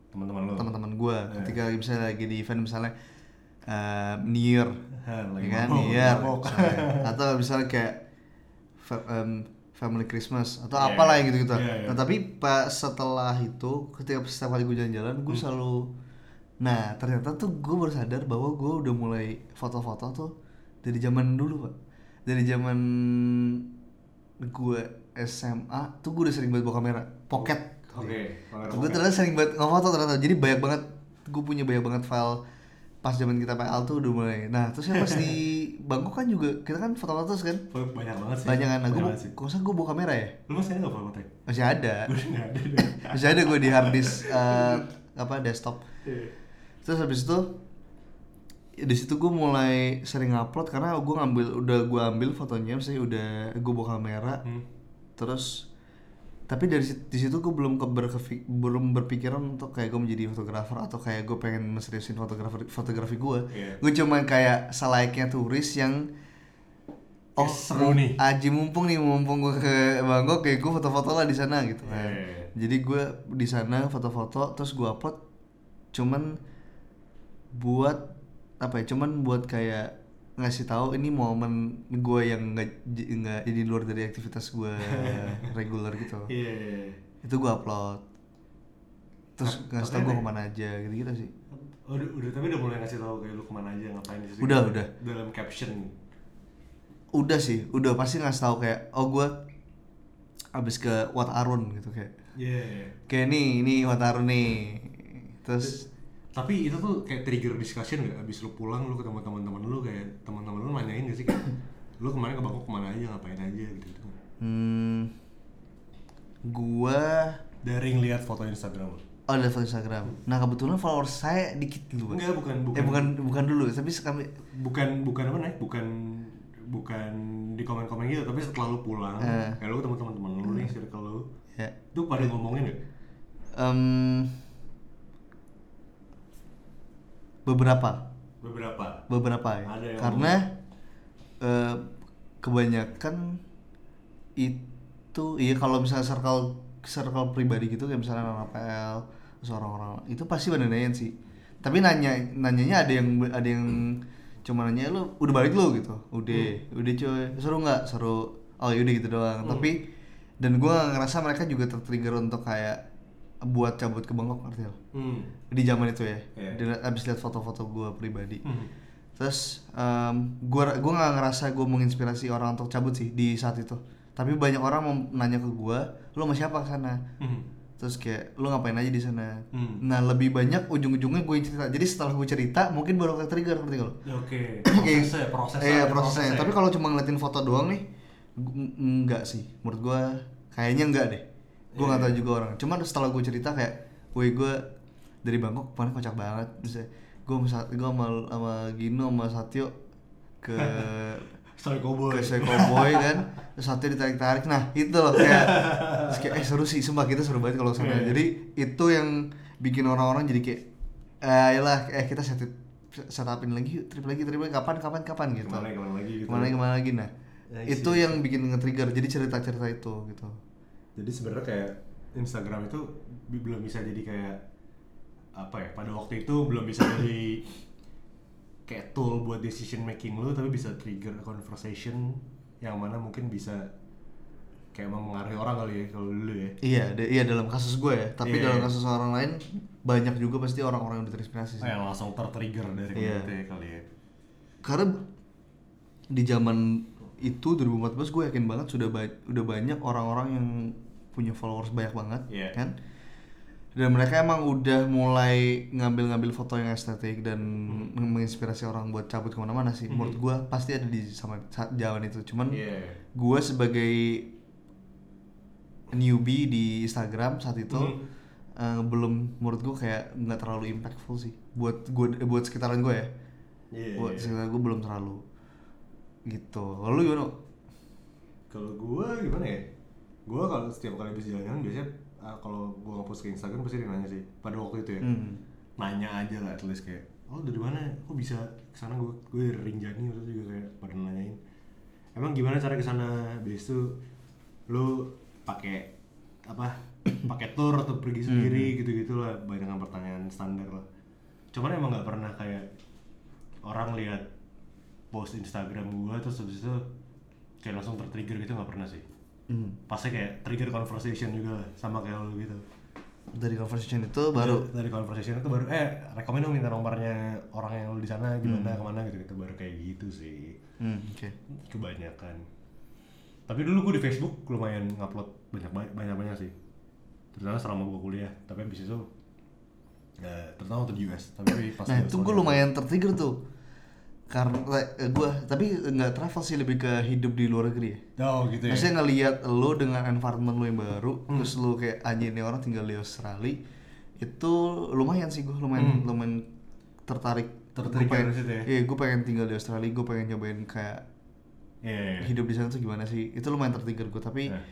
teman-teman lo teman-teman gue. Iya. Ketika misalnya lagi di event misalnya eh, New Year, Hah, ya lagi kan New Year, mabok. misalnya. [LAUGHS] atau misalnya kayak em, Family Christmas atau Iya, apalah yang gitu-gitu. iya, iya. Nah tapi pas setelah itu, ketika setiap kali gue jalan-jalan, Hmm. gue selalu, nah ternyata tuh gue baru sadar bahwa gue udah mulai foto-foto tuh dari zaman dulu pak, dari zaman gue SMA tuh gue udah sering banget bawa kamera pocket. oke kamera Gue ternyata sering banget ngefoto ternyata. Jadi banyak banget gue punya banyak banget file pas zaman kita PL tuh udah mulai. Nah, terus yang pas di [LAUGHS] Bangkok kan juga kita kan foto-foto terus kan. Oh, banyak banget sih Banyak kan. Nah, gue kok usah gue bawa kamera ya? lu masih ada nggak foto fotonya? Masih ada. [LAUGHS] gue nggak ada Masih ada gue di hard disk eh, apa desktop. Iya. Terus habis itu di situ gue mulai sering upload karena gue ngambil udah gue ambil fotonya misalnya udah gue bawa kamera Hmm. terus tapi dari di situ gue belum ke belum berpikiran untuk kayak gue menjadi fotografer atau kayak gue pengen menseriusin fotografer fotografi gue Iya. gue cuma kayak selayaknya turis yang oh seru nih. aji mumpung nih mumpung gue ke Bangkok kayak gue foto-foto lah di sana gitu kan Iya. jadi gue di sana foto-foto terus gue upload cuman buat apa ya cuman buat kayak ngasih tahu ini momen gue yang nggak nggak jadi luar dari aktivitas gue [LAUGHS] reguler gitu iya iya, iya. itu gue upload terus Nah, ngasih tahu gue ke mana aja gitu gitu sih Oh, udah, udah tapi udah mulai ngasih tahu kayak lu ke mana aja ngapain di Udah, gitu. udah. dalam caption udah sih udah pasti ngasih tahu kayak oh gue abis ke Wat Arun gitu kayak iya iya. kayak nih ini Wat Arun nih terus tapi itu tuh kayak trigger discussion gak abis lu pulang lu ketemu teman-teman lu kayak teman-teman lu nanyain gak sih? Kayak lu kemarin ke Bangkok ke mana aja? Ngapain aja? Gitu, gitu. hmm, gua dari ngeliat foto Instagram lu? Oh ada foto Instagram. Nah kebetulan followers saya dikit dulu enggak bukan bukan. Eh bukan bukan dulu tapi bukan bukan apa nih bukan bukan di komen-komen gitu tapi setelah lu pulang Eh. kayak lu ketemu teman-teman lu nih circle lu ya. itu pada ngomongin gak? Em, beberapa. Beberapa. Beberapa ya. Ada yang karena eh, kebanyakan itu iya kalau misalnya circle circle pribadi gitu kayak misalnya anak PL terus orang-orang itu pasti pada nanyain sih. Tapi nanya nanyanya ada yang ada yang cuma nanya lu udah balik lu? gitu. Udah udah cuy. Seru nggak? Seru. Oh yaudah gitu doang. Tapi dan gua ngerasa mereka juga tertrigger untuk kayak buat cabut ke Bangkok ngerti lo? Hmm. di zaman itu ya. Dan abis lihat foto-foto gue pribadi. Hmm. terus em, gua gua nggak ngerasa gue menginspirasi orang untuk cabut sih di saat itu. Tapi banyak orang mau nanya ke gue lo sama siapa ke sana? Hmm. terus kayak lo ngapain aja di sana? Hmm. nah lebih banyak ujung-ujungnya gue cerita. Jadi setelah gue cerita mungkin baru ke trigger ngerti lo? Ya, oke. [CLEARS THROAT] Prosesnya prosesnya iya ada prosesnya. tapi kalau cuma ngeliatin foto doang nih enggak sih. Menurut gue kayaknya enggak deh gue nggak Iya. tahu juga orang. Cuman setelah gue cerita kayak woi gue dari Bangkok kemarin kocak banget. Bisa gue sama gue sama, sama Gino sama Satyo ke [LAUGHS] Soy cowboy. ke Soy Cowboy kan? Terus Satyo ditarik tarik nah itu loh kayak [LAUGHS] terus kayak eh seru sih sumpah kita seru banget kalau sana. Iya. jadi itu yang bikin orang-orang jadi kayak eh ayolah eh kita satu setupin lagi yuk, trip lagi trip lagi. Kapan kapan kapan? Gitu. Ke mana ke mana lagi gitu. ke mana ke mana lagi? Nah I itu yang bikin nge-trigger jadi cerita-cerita itu gitu Jadi sebenarnya kayak Instagram itu belum bisa jadi kayak apa ya? Pada waktu itu belum bisa [COUGHS] jadi kayak tool buat decision making lu tapi bisa trigger conversation yang mana mungkin bisa kayak mempengaruhi orang kali ya kalau dulu ya. iya de- iya dalam kasus gue ya tapi Iya. dalam kasus orang lain banyak juga pasti orang-orang yang terinspirasi sih Yang langsung tertrigger dari Iya. komunitas ya kali ya. karena di zaman itu 2014 gue yakin banget sudah ba- udah banyak orang-orang yang punya followers banyak banget Iya. kan dan mereka emang udah mulai ngambil-ngambil foto yang estetik dan menginspirasi orang buat cabut ke mana-mana sih menurut gue pasti ada di sama sa- jalan itu cuman Iya. gue sebagai newbie di Instagram saat itu Mhm. eh, belum menurut gue kayak nggak terlalu impactful sih buat gue buat sekitaran gue ya Iya. buat iya. sekitaran gue belum terlalu gitu lalu gimana Kalau gua gimana ya? Gua kalau setiap kali habis jalan-jalan biasanya ah, kalau gua ngepost ke Instagram pasti dia nanya sih pada waktu itu ya. hmm. Nanya aja lah at least kayak, "Oh, dari mana? Kok bisa ke sana gua gue dari Rinjani terus juga kayak pada nanyain. Emang gimana cara ke sana? Habis itu lu pakai apa? [COUGHS] pakai tour atau pergi sendiri gitu-gitu lah banyak pertanyaan standar lah. Cuman emang nggak pernah kayak orang lihat post Instagram gua terus habis itu kayak langsung tertrigger gitu nggak pernah sih Hmm. pasti kayak trigger conversation juga sama kayak lo gitu. Dari conversation itu baru? Dari conversation itu baru eh rekomend dong minta nomornya orang yang lo di sana gimana ke mana gitu. Gitu baru kayak gitu sih. Hmm, oke. Kebanyakan. Tapi dulu gue di Facebook lumayan ngupload banyak banyak banyak sih. Terutama selama gue kuliah. Tapi abis itu ya, terutama waktu di US tapi pas nah itu gue lumayan tertrigger tuh karena eh, gue tapi nggak travel sih lebih ke hidup di luar negeri ya oh gitu ya Maksudnya ngelihat lo dengan environment lo yang baru, terus lo kayak anjir nih orang tinggal di Australia, itu lumayan sih gue lumayan lumayan tertarik. Tertarik Gua pengen, situ ya? Iya, gue pengen tinggal di Australia, gue pengen nyobain kayak Iya, iya, iya. hidup di sana tuh gimana sih? Itu lumayan tertrigger gue, tapi Nah,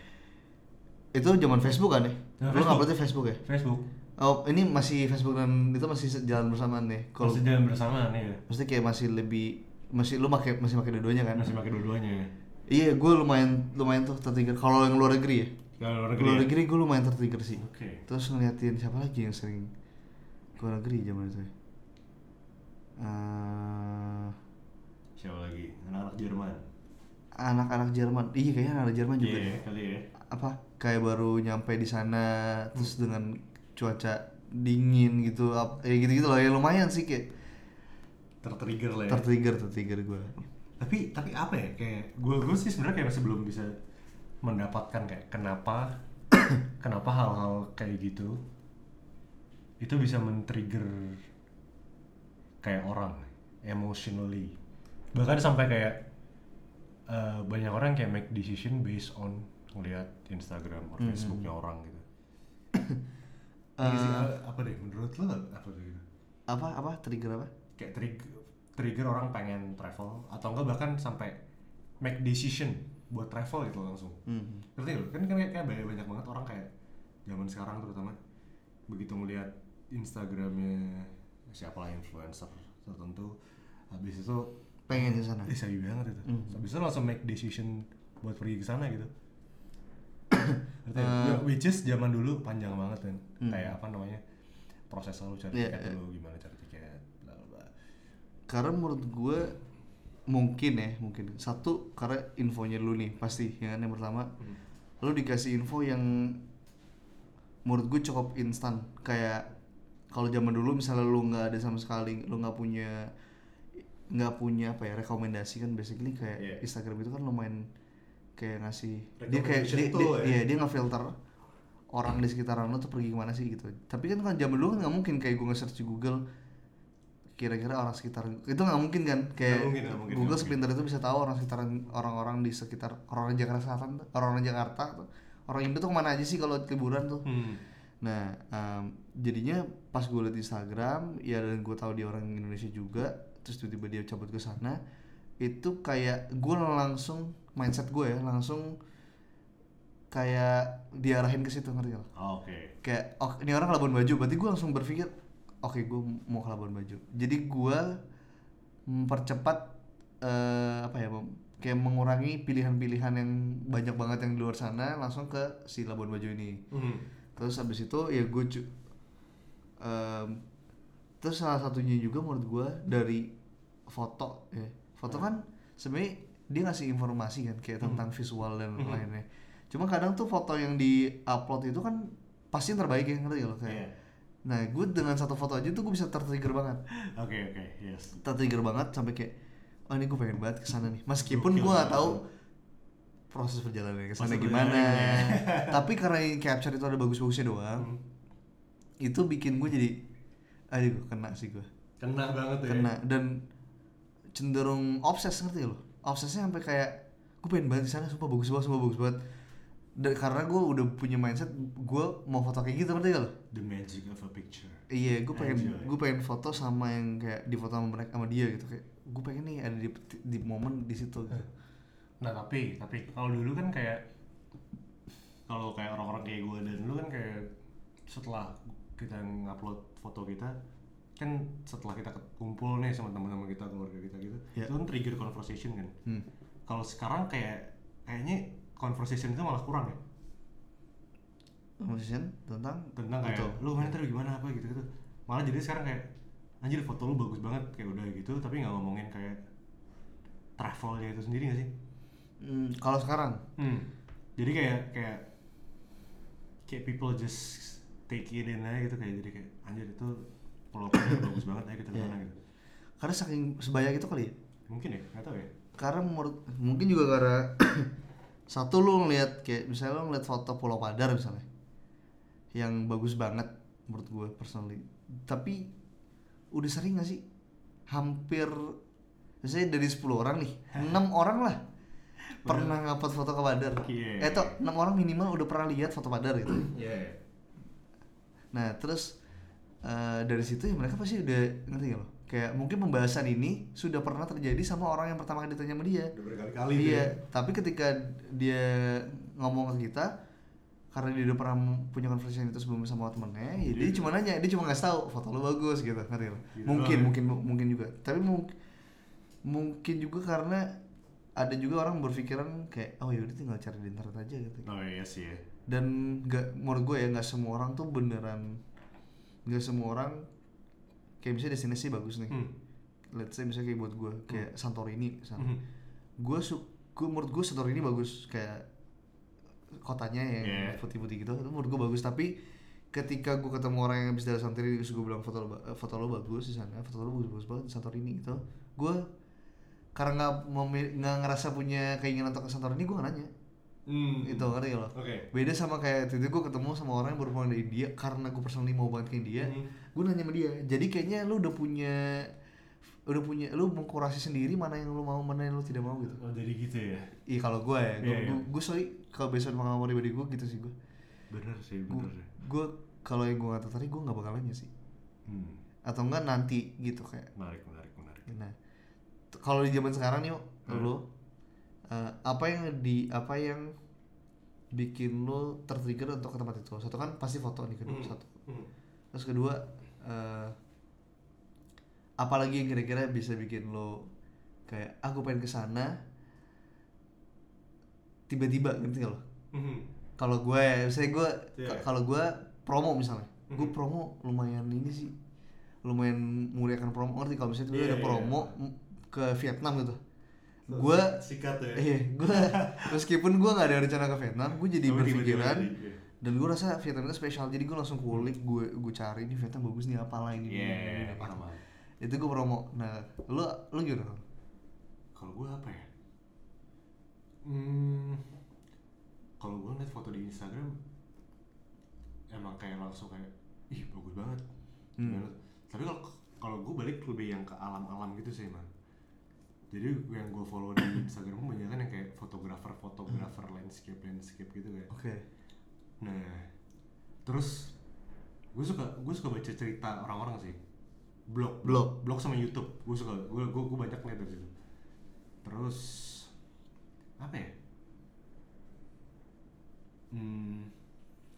itu zaman Facebook kan ya? Zaman Lo Facebook ya? Facebook Oh, ini masih Facebook dan itu masih jalan bersamaan nih. Kalau kalau jalan bersama nih ya maksudnya kayak masih lebih masih lu pakai masih pakai dua-duanya kan? masih pakai dua-duanya ya Iya, gue lumayan lumayan tuh tertrigger. Kalau yang luar negeri ya? kalau luar negeri Luar ya? negeri gue lumayan tertrigger sih. oke Terus ngeliatin siapa lagi yang sering ke luar negeri zaman itu? Eh, siapa lagi anak-anak Jerman anak-anak Jerman, iya kayaknya anak Jerman juga iya kali ya Apa kayak baru nyampe di sana terus dengan cuaca dingin gitu, ya gitu-gitu loh. Ya lumayan sih kayak tertrigger lah ya tertrigger tertrigger gue. tapi tapi apa ya kayak gue gue sih sebenarnya kayak masih belum bisa mendapatkan kayak kenapa [COUGHS] kenapa hal-hal kayak gitu itu bisa men-trigger kayak orang emotionally bahkan sampai kayak eh, banyak orang kayak make decision based on ngelihat Instagram atau Facebooknya orang gitu [COUGHS] Eh, apa deh menurut lo apa tuh gitu Apa apa trigger apa? kayak trigger trigger orang pengen travel atau enggak bahkan sampai make decision buat travel gitu langsung Hmm. ngerti lo kan kan kayak kayak banyak banyak banget orang kayak zaman sekarang terutama begitu melihat Instagramnya siapa lah influencer tertentu habis itu Pengen ke sana. eh banget itu Hmm. habis itu langsung make decision buat pergi ke sana gitu [COUGHS] Ya, which is zaman dulu panjang banget kan Hmm. kayak apa namanya proses lu cari Iya, tiket iya. dulu gimana cari tiket bla bla Karena menurut gue mungkin ya mungkin satu karena infonya dulu nih pasti ya kan yang pertama Hmm. lu dikasih info yang menurut gue cukup instan kayak kalau zaman dulu misalnya lu nggak ada sama sekali lu nggak punya nggak punya apa ya rekomendasi kan basically kayak Iya. Instagram itu kan lumayan kayak ngasih dia kayak dia, dia, ya? iya, dia ngefilter orang di sekitaran lu tuh pergi ke mana sih gitu tapi kan kan zaman dulu kan nggak mungkin kayak gue nge-search di Google kira-kira orang sekitar itu nggak mungkin kan kayak Nggak mungkin, nggak mungkin, Google sepintar itu bisa tahu orang sekitaran orang-orang di sekitar orang Jakarta Selatan orang-orang Jakarta tuh orang Indo tuh ke mana aja sih kalau liburan tuh Hmm. nah em, jadinya pas gue liat Instagram ya dan gue tahu dia orang Indonesia juga terus tiba-tiba dia cabut ke sana itu kayak gue langsung mindset gue ya langsung kayak diarahin ke situ ngerti gak? Oke. kayak oh ini orang Labuan Bajo berarti gue langsung berpikir oke gue mau ke Labuan Bajo jadi gue mempercepat eh, apa ya kayak mengurangi pilihan-pilihan yang banyak banget yang di luar sana langsung ke si Labuan Bajo ini Hmm. terus habis itu ya gue em, terus salah satunya juga menurut gue dari foto ya foto kan sebenarnya dia ngasih informasi kan kayak tentang visual dan Hmm. lainnya cuma kadang tuh foto yang di upload itu kan pasti yang terbaik ya ngerti gak lo kayak Iya. nah gue dengan satu foto aja tuh gue bisa tertrigger banget Oke oke yes. tertrigger banget sampai kayak oh ini gue pengen banget ke sana nih meskipun gue nggak tahu proses perjalanan ke sana Proses gimana perjalanannya. [LAUGHS] tapi karena capture itu ada bagus-bagusnya doang Hmm. itu bikin gue jadi aduh kena sih gue Kena banget ya. kena dan cenderung obses ngerti lo obsesnya sampai kayak gue pengen banget di sana sumpah bagus banget sumpah bagus banget dan karena gue udah punya mindset gue mau foto kayak gitu ngerti gak lo The magic of a picture. iya gue pengen gue pengen foto sama yang kayak di foto sama mereka sama dia gitu kayak gue pengen nih ada di di momen di situ gitu. Nah tapi tapi kalau dulu kan kayak kalau kayak orang-orang kayak gue dan lu kan kayak setelah kita ngupload foto kita kan setelah kita kumpul nih sama teman-teman kita keluarga kita gitu Ya. itu kan trigger conversation kan Hmm. kalau sekarang kayak kayaknya conversation itu malah kurang ya Conversation tentang tentang kayak Betul. lu main tadi gimana apa gitu gitu malah jadi sekarang kayak anjir foto lu bagus banget kayak udah gitu tapi nggak ngomongin kayak travelnya itu sendiri gak sih Hmm, kalau sekarang Hmm. Jadi kayak kayak kayak people just take it in aja gitu kayak jadi kayak anjir itu pulau Padar bagus banget ayo kita Iya. gitu. karena saking sebanyak itu kali ya Mungkin ya, nggak tahu ya. karena menurut mungkin juga karena [COUGHS] satu lu ngeliat kayak misalnya lu ngeliat foto Pulau Padar misalnya yang bagus banget menurut gue personally tapi udah sering gak sih hampir misalnya dari 10 orang nih 6 orang lah pernah ngupload foto ke Padar Iya. eh tuh 6 orang minimal udah pernah lihat foto Padar gitu Iya. Nah terus eh, dari situ ya mereka pasti udah ngerti gak lo? Kayak mungkin pembahasan ini sudah pernah terjadi sama orang yang pertama kali ditanya sama dia. Udah berkali-kali Iya. ya. Tapi ketika dia ngomong ke kita, karena dia udah pernah punya conversation itu sebelumnya sama temennya, ya dia Iya. cuma nanya, dia cuma ngasih tahu foto lo bagus gitu, ngerti lo? Gitu Mungkin, ya. mungkin, mungkin juga. Tapi mungkin mungkin juga karena ada juga orang berpikiran kayak oh yaudah tinggal cari di internet aja gitu Oh iya sih ya. dan nggak menurut gue ya nggak semua orang tuh beneran nggak semua orang kayak misalnya destinasi bagus nih. Hmm. let's say misalnya kayak buat gue kayak Santorini misalnya Hmm. gue su gue menurut gue Santorini bagus kayak kotanya yang Yeah. putih-putih gitu. Itu menurut gue bagus. Tapi ketika gue ketemu orang yang habis dari Santorini terus gue bilang foto lo, eh, foto lo bagus di sana foto lo bagus bagus banget di Santorini gitu. Gue karena nggak nggak ngerasa punya keinginan untuk ke Santorini gue nggak nanya Hmm. itu ngerti ya lo Oke. beda sama kayak itu gue ketemu sama orang yang baru pulang dari India karena gue personally mau banget ke India Hmm. gue nanya sama dia jadi kayaknya lu udah punya udah punya lu mengkurasi sendiri mana yang lu mau mana yang lu tidak mau gitu Oh jadi gitu ya. iya kalau gue ya gue iya. gue sorry kalau based on pengalaman pribadi gue gitu sih gue Bener sih, gue bener sih. gue kalau yang gue gak tertarik gue nggak bakal nanya sih Hmm. atau enggak nanti gitu kayak Menarik, menarik, menarik. nah kalau di zaman sekarang nih Hmm. lu eh, apa yang di apa yang bikin lu tertrigger untuk ke tempat itu satu kan pasti foto nih kedua Hmm. satu Hmm. terus kedua eh, apalagi yang kira-kira bisa bikin lo kayak aku pengen ke sana tiba-tiba ngerti gak lo Hmm. kalau gue misalnya gue Iya. kalau gue promo misalnya gue Mhm. promo lumayan ini sih lumayan muliakan promo ngerti kalau misalnya tiba Iya, ada iya. promo m- ke Vietnam gitu gue sikat ya. iya gue [LAUGHS] meskipun gue nggak ada rencana ke Vietnam gue jadi Tapi tiba-tiba berpikiran jadi, iya. dan gue rasa Vietnam itu spesial jadi gue langsung kulik gue gue cari ini Vietnam bagus nih apalah ini Iya, ini, ini, ini. paham. paham. itu gue promo nah lu lu gimana Kalau gue apa ya? Hmm, kalau gue ngeliat foto di Instagram, emang kayak langsung kayak, ih bagus banget. Hmm. Tapi kalau kalau gue balik lebih yang ke alam-alam gitu sih man. Jadi yang gue follow di Instagram kebanyakan yang kayak fotografer, fotografer, landscape, landscape gitu kayak. oke Nah, terus gue suka gue suka baca cerita orang-orang sih. Blog, Blog. blog sama YouTube. Gue suka, gue gue gue banyak liat dari situ. Terus apa ya? Hmm,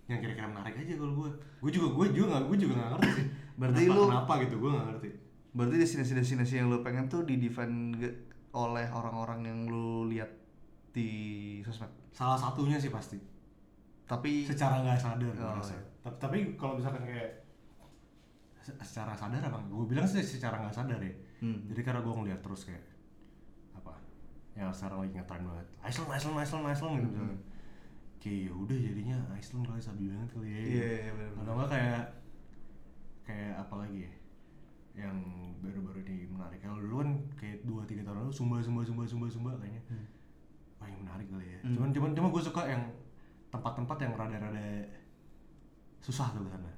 yang kira-kira menarik aja kalau gue. Gue juga gue juga nggak gue juga nggak ngerti sih. Berarti kenapa, lu- kenapa gitu gue nggak ngerti. berarti destinasi-destinasi yang lu pengen tuh di define ge- oleh orang-orang yang lu lihat di sosmed salah satunya sih pasti tapi secara nggak sadar Oh, iya. tapi, tapi kalau misalkan kayak se- secara sadar apa gue bilang sih secara nggak sadar ya Hmm. jadi karena gue ngeliat terus kayak apa yang sekarang lagi ngetren banget Iceland Iceland Iceland Iceland gitu misalkan kayak ya udah jadinya Iceland kali sabi banget kali ya Hmm. Iya, iya, bener-bener. atau enggak kayak kayak apa lagi ya yang ini menarik kalau dulu kan kayak dua tiga tahun lalu sumba sumba sumba sumba sumba kayaknya wah yang menarik kali ya Hmm. cuman cuman cuma gue suka yang tempat-tempat yang rada-rada susah tuh sana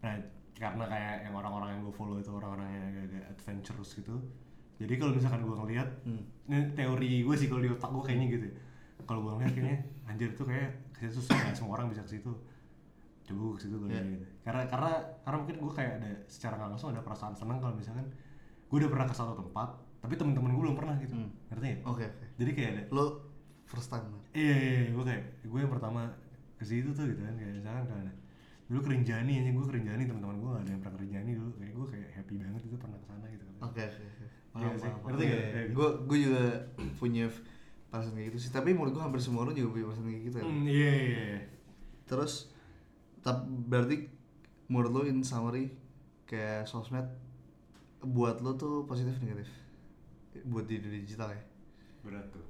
nah karena kayak yang orang-orang yang gue follow itu orang-orang yang agak-agak adventurous gitu jadi kalau misalkan gue ngeliat Hmm. ini teori gue sih kalau di otak gue kayaknya gitu ya. kalau gue ngeliat kayaknya [LAUGHS] anjir tuh kayak ke situ susah nggak semua orang bisa ke situ coba gue ke situ Iya. ya gitu. karena karena karena mungkin gue kayak ada secara nggak langsung ada perasaan senang kalau misalkan gue udah pernah ke satu tempat tapi temen-temen gue belum pernah gitu. Hmm. ngerti ya? Oke oke. Jadi kayak ada lo first time iya iya, iya. Gue kayak gue yang pertama ke situ tuh gitu kan kayak misalkan kan dulu kerinjani aja gue kerinjani teman-teman gue gak ada yang pernah kerinjani dulu. Kayak gue kayak happy banget itu pernah ke sana gitu kan. Oke oke oke. Iya ngerti gitu. gue gue juga [CLEARS THROAT] punya perasaan kayak gitu sih. Tapi menurut gue hampir semua orang juga punya perasaan kayak gitu ya. Hmm, iya iya iya. Terus tap berarti menurut lo in summary kayak sosmed buat lo tuh positif negatif? Buat di dunia digital ya? Berat tuh.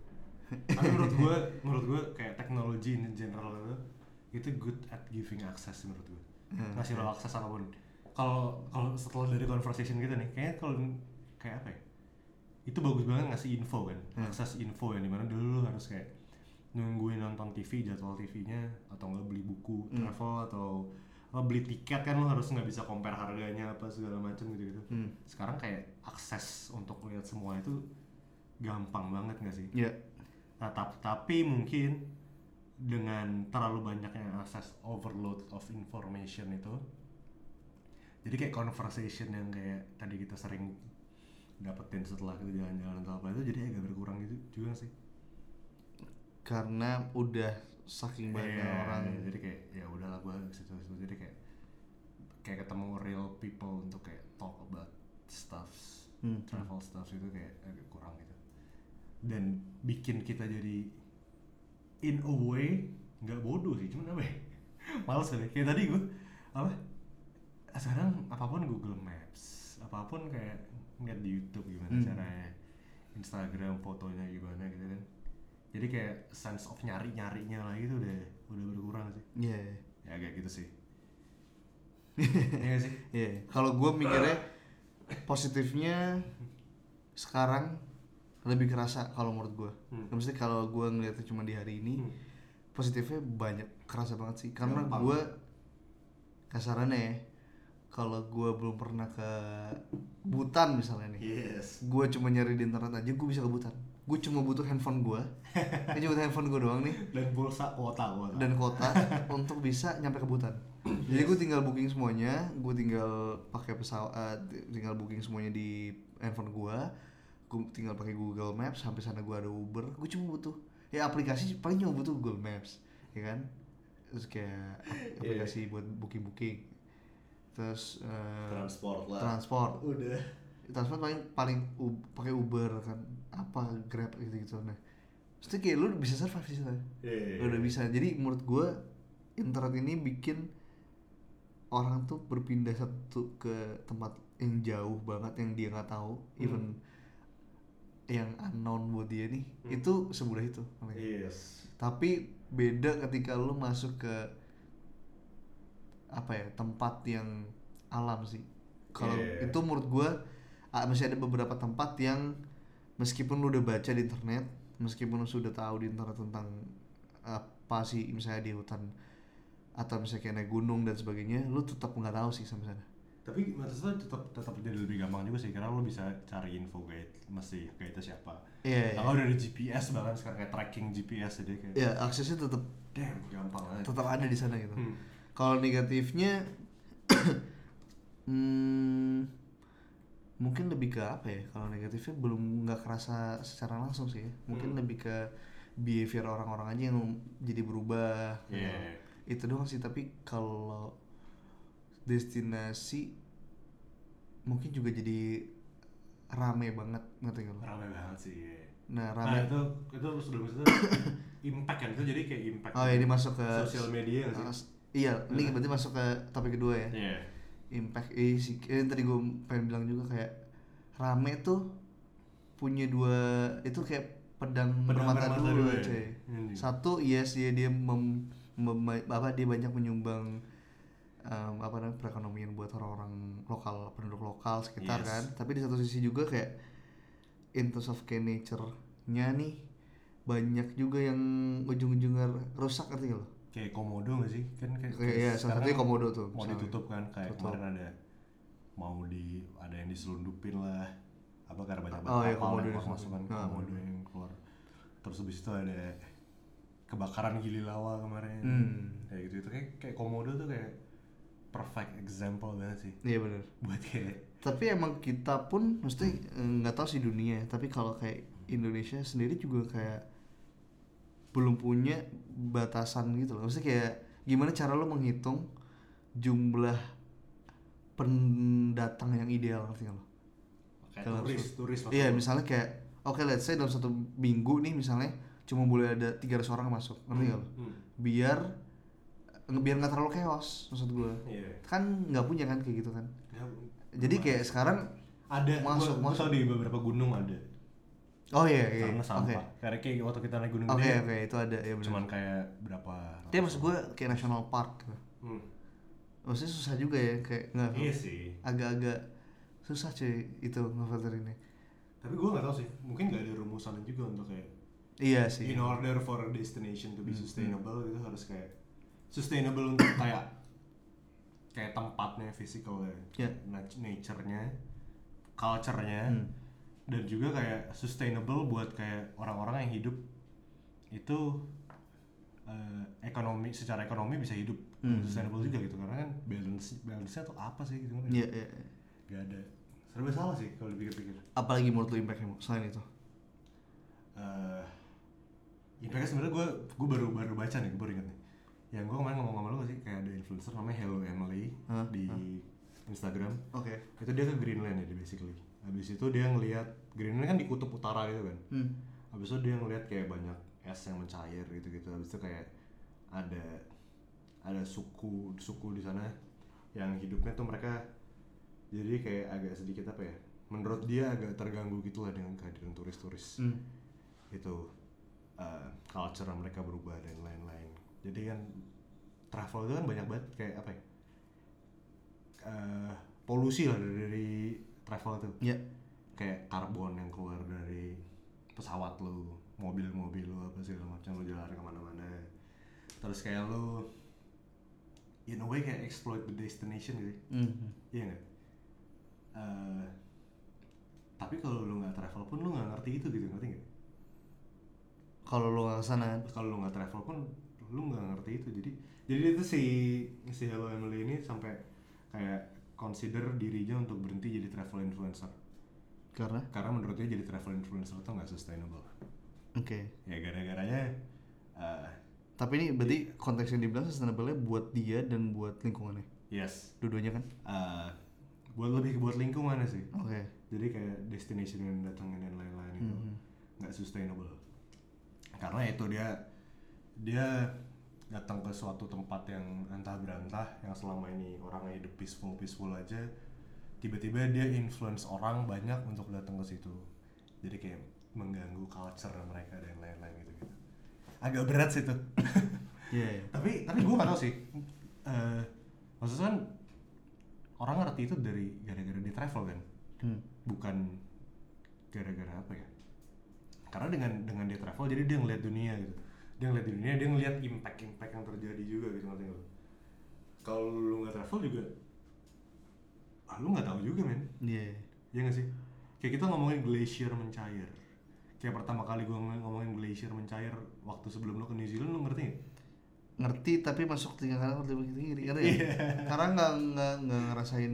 Tapi menurut gue menurut gue kayak teknologi in general itu itu good at giving access menurut gue Hmm, ngasih lo akses apa pun. Kalau kalau setelah dari conversation kita nih kayaknya kalau kayak apa ya? Itu bagus banget ngasih info kan Hmm. akses info yang di mana dulu lo harus kayak nungguin nonton TV jadwal TV-nya atau nggak beli buku Hmm. travel atau apa beli tiket kan lo harus nggak bisa compare harganya apa segala macam gitu gitu Hmm. sekarang kayak akses untuk lihat semua itu gampang banget nggak sih ya Nah, tap- tapi mungkin dengan terlalu banyaknya akses overload of information itu, jadi kayak conversation yang kayak tadi kita sering dapetin setelah kita jalan-jalan atau apa itu jadi agak berkurang gitu juga sih. karena udah saking banyak Iya, orang iya, jadi kayak ya udahlah gua ke situ situ jadi kayak kayak ketemu real people untuk kayak talk about stuffs, Hmm. travel stuff itu kayak agak kurang gitu. Dan bikin kita jadi in a way nggak bodoh sih, cuman apa ya? [LAUGHS] Males kali. Kayak tadi gua apa? Sekarang apa pun Google Maps, apa pun kayak ngeliat di YouTube gimana Hmm. caranya, Instagram fotonya gimana gitu kan. Jadi kayak sense of nyari-nyarinya lagi tuh udah udah berkurang sih. Iya, Ya kayak gitu sih. Iya sih? iya. Kalau gue mikirnya positifnya sekarang lebih kerasa kalau menurut gue. Hmm. Maksudnya kalau gue ngeliatnya cuma di hari ini, Hmm. positifnya banyak kerasa banget sih. Karena gue kasarannya ya, kalau gue belum pernah ke Butan misalnya nih, Yes. gue cuma nyari di internet aja gue bisa ke Butan. Gue cuma butuh handphone gue, ini cuma butuh handphone gue doang nih Dan pulsa kuota kuota. dan kota untuk bisa nyampe ke Butan. Jadi gue tinggal booking semuanya, gue tinggal pakai pesawat, tinggal booking semuanya di handphone gue, gue tinggal pakai Google Maps sampai sana gue ada Uber, gue cuma butuh ya aplikasi paling cuma butuh Google Maps, ya kan? Terus kayak ap- aplikasi buat booking booking, terus eh, Transport lah. transport, Udah. transport paling paling pakai Uber kan, apa Grab gitu gitu nah. Terus kayak lu bisa survive di sana Iya. udah bisa jadi menurut gue internet ini bikin orang tuh berpindah satu ke tempat yang jauh banget yang dia nggak tahu even yang unknown buat dia nih Hmm. itu semudah itu Yes. tapi beda ketika lu masuk ke apa ya tempat yang alam sih kalau Yeah. itu menurut ah, masih ada beberapa tempat yang meskipun lu udah baca di internet meskipun lu sudah tahu di internet tentang apa sih misalnya di hutan atau misalnya kayak naik gunung dan sebagainya lu tetap nggak tahu sih sampai sana Tapi maksudnya tetap tetap jadi lebih gampang juga sih karena lo bisa cari info guide mesti guide itu siapa. Iya, iya. Kalau udah ada GPS bahkan sekarang kayak tracking GPS jadi kayak ya aksesnya tetap damn gampang aja. tetap ada di sana gitu. Hmm. Kalau negatifnya [COUGHS] hmm, mungkin lebih ke apa ya? Kalau negatifnya belum nggak kerasa secara langsung sih. ya. Mungkin Hmm. lebih ke behavior orang-orang aja yang jadi berubah. Iya. Itu doang sih. Tapi kalau destinasi mungkin juga jadi rame banget ngerti gak lo? rame banget sih. Nah Nah rame. itu itu sebelum itu [COUGHS] impact kan itu jadi kayak impact oh ya ini masuk ke sosial media nggak sih? Ah, iya, ini berarti masuk ke topik kedua ya. Iya. Impact eh, si, eh, tadi gue pengen bilang juga kayak rame tuh punya dua itu kayak pedang, Pedang bermata bermata dua, dua ya? cuy. Anjing. Satu yes dia dia mem, mem- apa dia banyak menyumbang em, apa namanya perekonomian buat orang-orang lokal penduduk lokal sekitar Yes. kan. Tapi di satu sisi juga kayak in terms of nature-nya nih banyak juga yang ujung-ujungnya rusak ngerti gak lo? Kayak komodo nggak sih kan kayak Kayak, iya, salah sekarang satunya komodo tuh, mau misalnya. ditutup kan kayak Tutup. kemarin ada mau di ada yang diselundupin lah apa karena banyak Oh, iya, komodo yang masuk kan selundup. Ah. komodo yang keluar terus habis itu ada kebakaran gili lawa kemarin Hmm. kayak gitu itu kayak kayak komodo tuh kayak perfect example banget sih Iya benar. buat kayak Tapi emang kita pun mesti nggak tahu sih dunia, ya, tapi kalau kayak Indonesia sendiri juga kayak belum punya batasan gitu loh. Maksudnya kayak gimana cara lo menghitung jumlah pendatang yang ideal ngerti lo? kayak Dalam turis suatu- turis Iya, misalnya kayak oke let's say dalam satu minggu nih misalnya cuma boleh ada 300 orang masuk, ngerti nggak lo? Hmm. Biar biar nggak terlalu chaos maksud gue. Iya. Kan nggak punya kan kayak gitu kan. Ya, Jadi kayak sekarang ada masuk gua, masuk. di beberapa gunung ada Oh iya iya. karena Oke. sampah karena kayak waktu kita naik gunung Oke gede oke itu ada ya benar. cuman kayak berapa Tapi maksud gue kayak national park gitu. hmm. Maksudnya susah juga ya kayak nggak iya sih agak-agak susah cuy itu ngefilter ini. tapi gue nggak tahu sih mungkin nggak ada rumusan juga untuk kayak Iya sih. in order for a destination to be Hmm. sustainable itu harus kayak sustainable untuk [COUGHS] kayak kayak tempatnya physical Ya. nat- nature-nya culture-nya Hmm. Dan juga kayak sustainable buat kayak orang-orang yang hidup itu eh, ekonomi secara ekonomi bisa hidup Hmm. sustainable juga gitu karena kan balance balance nya tuh apa sih gitu kan Iya iya. iya. gak ada serba salah sih kalau dipikir-pikir Apalagi menurut lu impactnya selain itu? eh impactnya sebenarnya gue gue baru baru baca nih gue baru ingat nih yang gue kemarin ngomong sama lu gak sih kayak ada influencer namanya Hello Emily Hah? di Instagram Oke. itu dia ke Greenland ya dia basically habis itu dia ngelihat Greenland kan di kutub utara gitu kan Hmm. habis itu dia ngelihat kayak banyak es yang mencair gitu gitu habis itu kayak ada ada suku suku di sana yang hidupnya tuh mereka jadi kayak agak sedikit apa ya menurut dia agak terganggu gitu lah dengan kehadiran turis-turis Hmm. itu uh, culture mereka berubah dan lain-lain jadi kan travel itu kan banyak banget kayak apa ya uh, polusi lah dari, dari travel itu Iya. kayak karbon yang keluar dari pesawat lu mobil-mobil lu apa segala macam lu jalan ke mana-mana. Terus kayak lu in a way kayak exploit the destination gitu. Hmm. iya nggak? Eh, tapi kalau lu nggak travel pun lu nggak ngerti itu gitu ngerti nggak? Kalau lu nggak ke sana, kalau lu nggak travel pun lu nggak ngerti itu. Jadi jadi itu si si Hello Emily ini sampai kayak consider dirinya untuk berhenti jadi travel influencer karena karena menurut dia jadi travel influencer itu nggak sustainable oke. ya gara-garanya eh, Tapi ini berarti konteks yang dibilang sustainable buat dia dan buat lingkungannya. yes Dua-duanya kan? eh, buat lebih buat lingkungannya sih Oke. jadi kayak destination yang datangin dan lain-lain itu Mhm. nggak sustainable karena itu dia dia datang ke suatu tempat yang entah berantah yang selama ini orang hidup peaceful peaceful aja tiba-tiba dia influence orang banyak untuk datang ke situ jadi kayak mengganggu culture mereka dan lain-lain gitu gitu agak berat sih tuh Iya. iya. [LAUGHS] tapi tapi gue gak tau sih Eh, maksudnya kan orang ngerti itu dari gara-gara di travel kan Hmm. bukan gara-gara apa ya karena dengan dengan dia travel jadi dia ngeliat dunia gitu dia ngeliat dunia dia ngeliat impact impact yang terjadi juga gitu ngerti nggak kalau lu nggak travel juga ah, lu nggak tahu juga men. Iya. ya nggak sih? Kayak kita ngomongin glacier mencair. Kayak pertama kali gua ngomongin, glacier mencair waktu sebelum lu ke New Zealand lu ngerti nggak? Ngerti tapi masuk tiga kali begitu kiri karena ya karena nggak nggak nggak ngerasain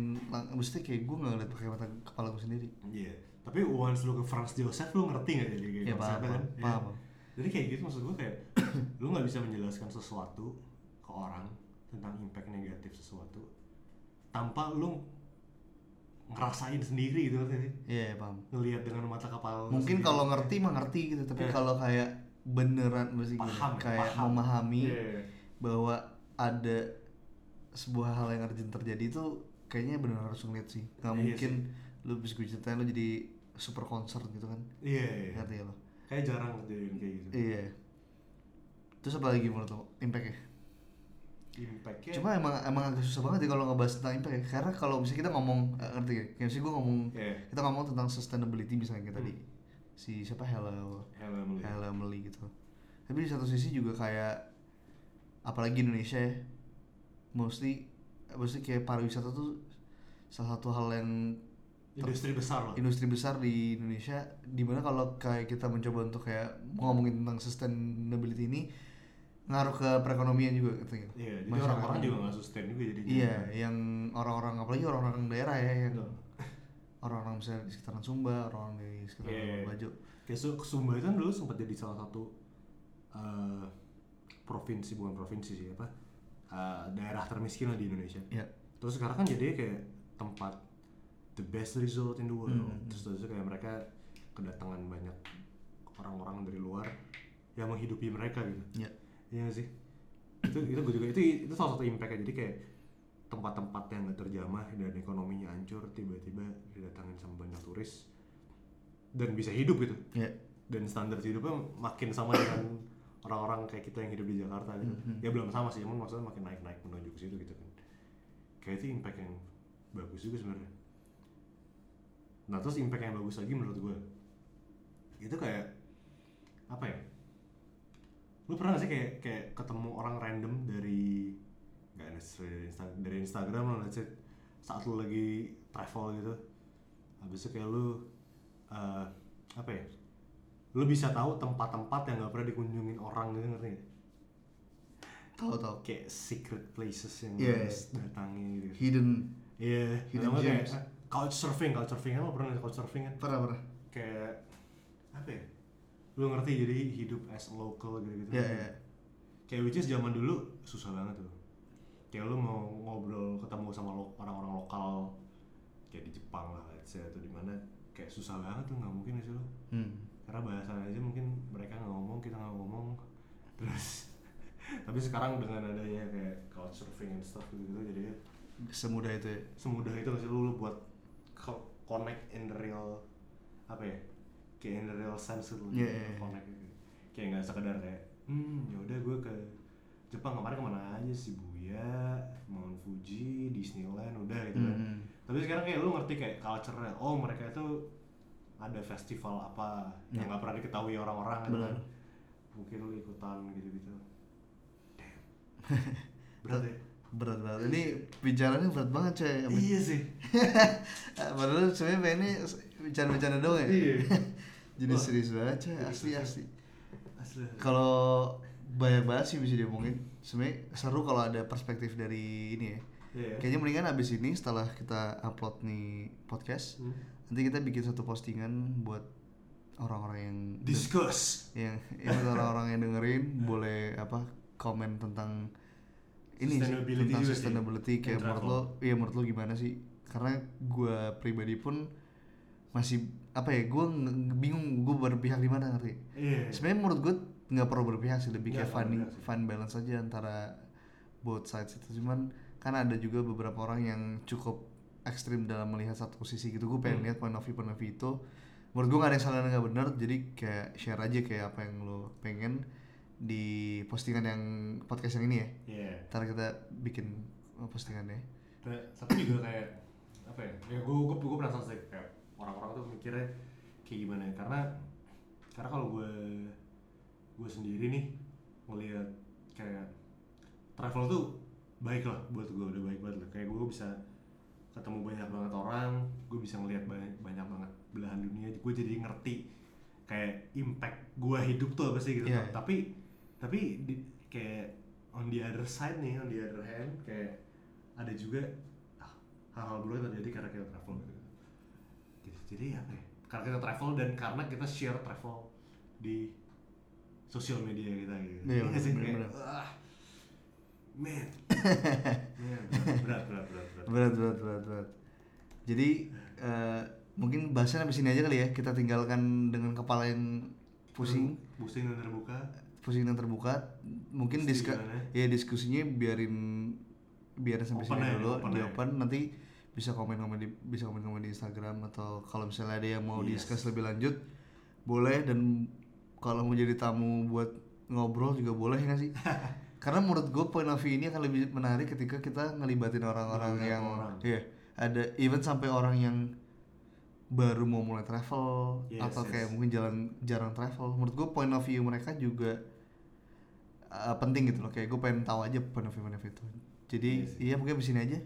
mesti kayak gue nggak ngeliat pakai mata kepala gue sendiri. Iya, tapi once lu ke Franz Joseph lu ngerti nggak jadi kayak Iya, konsepnya paham, kan? paham, Iya. Jadi kayak gitu maksud gue kayak [COUGHS] lu nggak bisa menjelaskan sesuatu ke orang tentang impact negatif sesuatu tanpa lu ngerasain sendiri gitu kan sih Iya, paham. ngelihat dengan mata kepala Mungkin kalau ngerti mah ngerti gitu, tapi Iya. kalau kayak beneran mesti? Paham, kayak paham. memahami Iya. bahwa ada sebuah hal yang urgent terjadi itu kayaknya bener harus ngeliat sih. Gak Iya mungkin lu bisa gue ceritain lu jadi super concert gitu kan. iya iya Ngerti ya lo? Kayak jarang kejadian kayak gitu Iya. Terus apa lagi menurut lo? Impact-nya? impactnya Cuma emang emang agak susah banget ya kalau ngebahas tentang impact ya. Karena kalau misalnya kita ngomong eh, ngerti ya? Kayak misalnya gue ngomong Iya. kita ngomong tentang sustainability misalnya kayak tadi si siapa Hello Hello Emily gitu. Tapi di satu sisi juga kayak apalagi Indonesia ya. Mostly mostly kayak pariwisata tuh salah satu hal yang industri besar loh industri besar di Indonesia di mana kalau kayak kita mencoba untuk kayak ngomongin tentang sustainability ini ngaruh ke perekonomian juga gitu gitu. iya jadi orang-orang juga nggak sustain juga jadi Iya, yang orang-orang apalagi orang-orang daerah ya yang orang-orang misalnya di sekitaran Sumba, orang di sekitaran Iya. Labuan Bajo. kayak Su- Sumba itu kan dulu sempat jadi salah satu eh, provinsi bukan provinsi sih apa eh, daerah termiskin lah di Indonesia Iya. terus sekarang kan jadi kayak tempat the best resort in the world. Hmm. terus terus kayak mereka kedatangan banyak orang-orang dari luar yang menghidupi mereka gitu. Iya. Iya sih? Itu itu gue juga itu itu salah satu impactnya. Jadi kayak tempat-tempat yang gak terjamah dan ekonominya hancur tiba-tiba didatangin sama banyak turis dan bisa hidup gitu. Iya. dan standar hidupnya makin sama dengan orang-orang kayak kita yang hidup di Jakarta gitu. Ya belum sama sih emang maksudnya makin naik-naik menuju ke situ gitu kan. Kayak itu impact yang bagus juga sebenarnya nah terus impact yang bagus lagi menurut gue itu kayak apa ya? Lu pernah gak sih kayak kayak ketemu orang random dari nggak necessarily dari, Insta- dari Instagram lah let's say saat lu lagi travel gitu. Habis itu kayak lu eh, apa ya? Lu bisa tahu tempat-tempat yang nggak pernah dikunjungin orang gitu ngerti gak? Tahu tahu. kayak secret places yang lu harus datangi gitu. Hidden. Iya. Hidden kayak gems. Couch surfing couch surfing kan lo pernah couch surfing kan pernah pernah. kayak apa ya lu ngerti jadi hidup as a local gitu gitu Iya iya. kayak which is zaman dulu susah banget tuh kayak lu mau ngobrol ketemu sama lo- orang-orang lokal kayak di Jepang lah let's say atau di mana kayak susah banget tuh nggak mungkin sih lo Hmm. karena bahasa aja mungkin mereka nggak ngomong kita nggak ngomong terus [LAUGHS] tapi sekarang dengan adanya kayak couchsurfing and stuff gitu gitu jadi Semudah itu ya. semudah itu sih lu, lu buat connect in the real apa ya kayak in the real sense lu Iya, iya, iya. connect gitu. kayak nggak sekedar kayak hmm yaudah gue ke Jepang kemarin ke mana aja Shibuya, Mount Fuji, Disneyland udah gitu kan Hmm. tapi sekarang kayak lu ngerti kayak culture-nya oh mereka itu ada festival apa yang Iya. nggak pernah diketahui orang-orang gitu kan mungkin lu ikutan gitu-gitu Damn. [LAUGHS] berat ya Berat banget. Ini bicaranya berat banget coy. iya sih [LAUGHS] Padahal sebenarnya pengennya bicara-bicara doang ya. Iya. [LAUGHS] Jadi Wah. serius banget coy. Serius, Asli serius. asli. asli Kalau banyak banget sih bisa diomongin. Sebenarnya seru kalau ada perspektif dari ini ya. Iya. Kayaknya mendingan abis ini setelah kita upload nih podcast, Hmm. nanti kita bikin satu postingan buat orang-orang yang discuss yang, yang orang-orang yang dengerin boleh apa komen tentang ini sih, Sustainability tentang juga sih. sustainability kayak And menurut lo, iya menurut lo gimana sih? Karena gua pribadi pun masih apa ya, gua nge- bingung gua berpihak di mana ngerti? iya Sebenarnya menurut gue nggak perlu berpihak sih, lebih kayak Nggak perlu fun, berpihak sih. fun balance aja antara both sides itu. Cuman kan ada juga beberapa orang yang cukup ekstrim dalam melihat satu sisi gitu. Gue pengen Hmm. lihat point of view point of view itu. Menurut gue nggak ada yang salah dan nggak benar. Jadi kayak share aja kayak apa yang lo pengen di postingan yang podcast yang ini ya. iya Ntar kita bikin postingannya. Ta- tapi juga kayak apa ya ya gue gue gue penasaran sih kayak orang-orang tuh mikirnya kayak gimana ya karena karena kalau gue gue sendiri nih ngelihat kayak travel tuh baik lah buat gue udah baik banget lah kayak gue bisa ketemu banyak banget orang gue bisa ngelihat banyak banyak banget belahan dunia gue jadi ngerti kayak impact gue hidup tuh apa sih gitu Iya. tapi tapi di, kayak on the other side nih on the other hand kayak ada juga ah, hal-hal buruk yang terjadi karena kita travel gitu. Gitu. jadi apa ya karena kita travel dan karena kita share travel di sosial media kita gitu Iya, nggak sih? bener-bener. Kayak, ah, man [LAUGHS] man berat berat berat berat Berat berat berat berat. Jadi eh, mungkin bahasnya sampai sini aja kali ya. Kita tinggalkan dengan kepala yang pusing, pusing dan terbuka pusing dan terbuka. Mungkin diska ya diskusinya biarin biar sampai Open sini aja, dulu, open di aja. open nanti bisa komen-komen di bisa komen-komen di Instagram atau kalau misalnya ada yang mau Yes. discuss lebih lanjut boleh dan kalau mau jadi tamu buat ngobrol juga boleh nggak sih? [LAUGHS] Karena menurut gue point of view ini akan lebih menarik ketika kita ngelibatin orang-orang yang orang. iya ada even sampai orang yang baru mau mulai travel Yes, atau yes. kayak mungkin jalan jarang travel. Menurut gue point of view mereka juga uh, penting gitu loh. Kayak gue pengen tahu aja mereka itu. Jadi Iya iya mungkin di sini aja,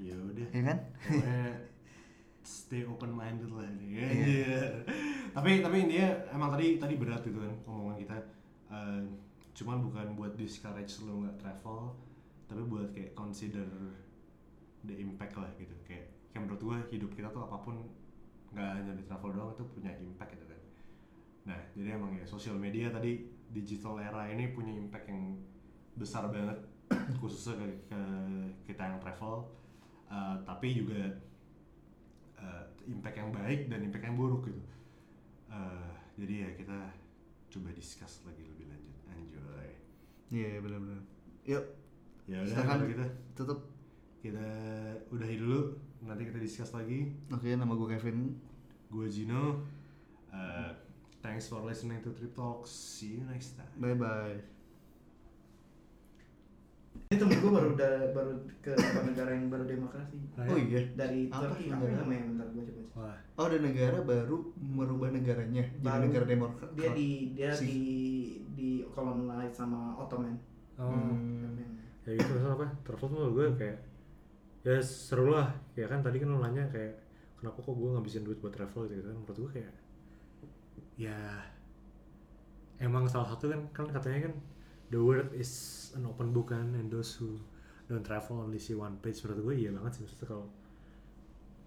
ya udah ya kan? [LAUGHS] stay open minded lah ini ya. Iya. Iya. tapi tapi intinya emang tadi tadi berat gitu kan omongan kita Eh, cuman bukan buat discourage lo nggak travel tapi buat kayak consider the impact lah gitu kayak kayak menurut gue hidup kita tuh apa pun nggak hanya di travel doang itu punya impact gitu kan nah jadi emang ya sosial media tadi digital era ini punya impact yang besar banget [CLEARS THROAT] khususnya ke, ke kita yang travel. Uh, tapi juga uh, impact yang baik dan impact yang buruk gitu. Uh, jadi ya kita coba discuss lagi lebih lanjut. Enjoy Iya benar-benar. Yuk. Ya udah kalau gitu. Tutup. kita udahi dulu. Nanti kita discuss lagi. Oke nama gue Kevin. gue Gino. Uh, thanks for listening to Trip Talks see you next time Bye bye. Ini temen gue baru da, baru ke negara yang baru demokrasi. Oh iya. Dari Apa Turki, apa namanya? Bentar gue coba. wah Oh ada negara baru merubah negaranya jadi Baru. negara demokrat. Dia di dia Si- di di colonize sama Ottoman. oh Hmm. ya gitu apa travel tuh gue kayak ya seru lah ya kan tadi kan lo nanya kayak kenapa kok gue ngabisin duit buat travel gitu kan menurut gue kayak ya emang salah satu kan kan katanya kan the world is an open book kan and those who don't travel only see one page. Menurut gue iya banget sih maksudnya kalau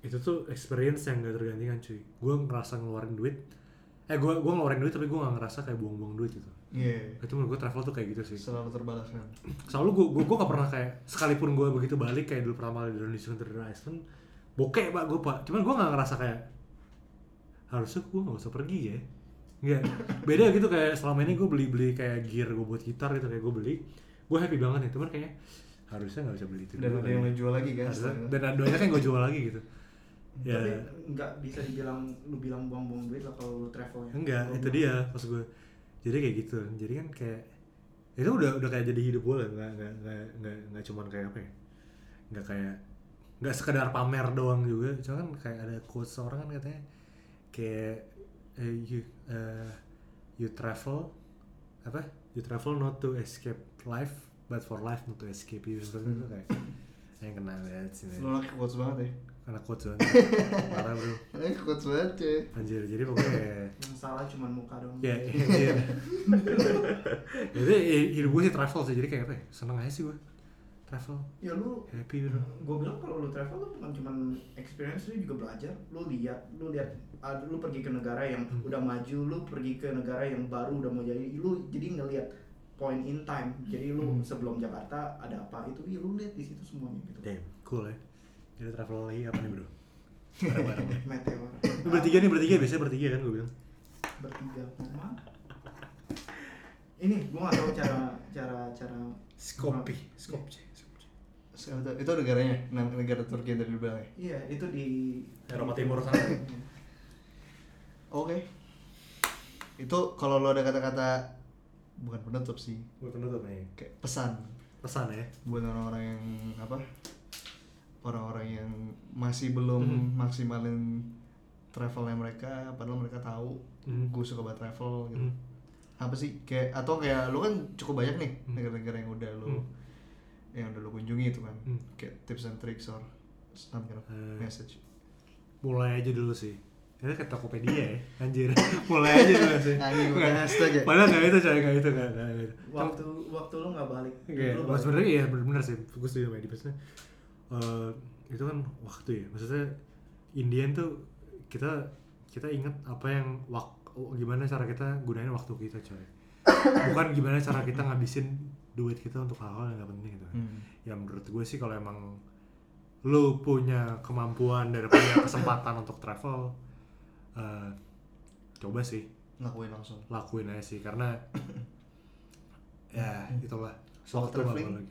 itu tuh experience yang gak tergantikan cuy. Gue ngerasa ngeluarin duit eh gue gue ngeluarin duit tapi gue gak ngerasa kayak buang-buang duit gitu. Iya. itu menurut gue travel tuh kayak gitu sih. Selalu terbalaskan. selalu gue gue gue gak pernah kayak sekalipun gue begitu balik kayak dulu pertama kali di Indonesia dari Iceland bokeh pak gue pak. Cuman gue gak ngerasa kayak harusnya gue gak usah pergi ya Enggak, beda gitu kayak selama ini gue beli beli kayak gear gue buat gitar gitu kayak gue beli gue happy banget ya cuman kayaknya harusnya nggak bisa beli itu Dan ada yang ya. lo jual lagi kan? Harusnya- dan ada banyak yang gue jual lagi gitu. Ya. Tapi nggak bisa dibilang lu bilang buang-buang duit lah kalau lu travel ya. enggak itu dia pas gue jadi kayak gitu. Jadi kan kayak itu udah udah kayak jadi hidup gue lah nggak nggak nggak nggak nggak cuman kayak apa ya nggak kayak nggak sekedar pamer doang juga. Cuma kan kayak ada quotes orang kan katanya kayak eh, you eh, you travel apa you travel not to escape life but for life not to escape you Maksudnya itu kayak yang kena lihat sih Lo lagi quotes banget ya. karena quotes banget [LAUGHS] parah bro Eh quotes banget cuy. anjir jadi pokoknya Yang salah cuma muka doang. Ya, iya. [LAUGHS] Jadi ya, hidup gue sih travel sih, jadi kayak apa ya, seneng aja sih gue Travel, Ya lu happy bro gue bilang kalau lu travel lu bukan cuma experience lu juga belajar lu lihat lu lihat ah, lu pergi ke negara yang Hmm. udah maju lu pergi ke negara yang baru udah mau jadi lu jadi ngelihat point in time jadi lu Hmm. sebelum Jakarta ada apa itu iya lu lihat di situ semuanya gitu Damn, cool ya Jadi travel lagi apa nih bro? Ya. [LAUGHS] meteor Lu bertiga nih, bertiga, biasanya bertiga kan gue bilang bertiga Mana? ini gue gak tahu cara cara cara Skopi, Skopje Sekarang itu, itu negaranya, negara Turki yang tadi bilang ya. iya itu di Eropa Timur sana. Oke. Itu kalau lo ada kata-kata bukan penutup sih, Gue penutup nih kayak pesan Pesan ya buat orang-orang yang apa? Orang-orang yang masih belum Mhm. maksimalin travelnya mereka, padahal mereka tahu Mhm. gue suka banget travel gitu. Mhm. Apa sih kayak atau kayak lu kan cukup banyak nih Mhm. negara-negara yang udah lu Mhm. Yang udah lu kunjungi itu kan, Mhm. kayak tips and tricks or some kind of Eh. message. Mulai aja dulu sih Itu kayak Tokopedia ya, [LAUGHS] anjir [LAUGHS] Mulai aja dulu sih Nggak. hashtag ya? Padahal gak itu coy, gak itu, gak, gak, gak itu waktu waktu lu nggak balik Oke, lu sebenarnya iya bener-bener sih, gue setuju sama Edi maksudnya eh, itu kan waktu ya, maksudnya Indian tuh kita kita ingat apa yang wak, gimana cara kita gunain waktu kita coy, bukan gimana cara kita ngabisin duit kita untuk hal-hal yang gak penting gitu. Hmm. Ya menurut gue sih kalau emang lu punya kemampuan dan punya [COUGHS] kesempatan untuk travel eh, coba sih ngakuin langsung lakuin aja sih karena [COUGHS] ya itulah Solo traveling? lagi.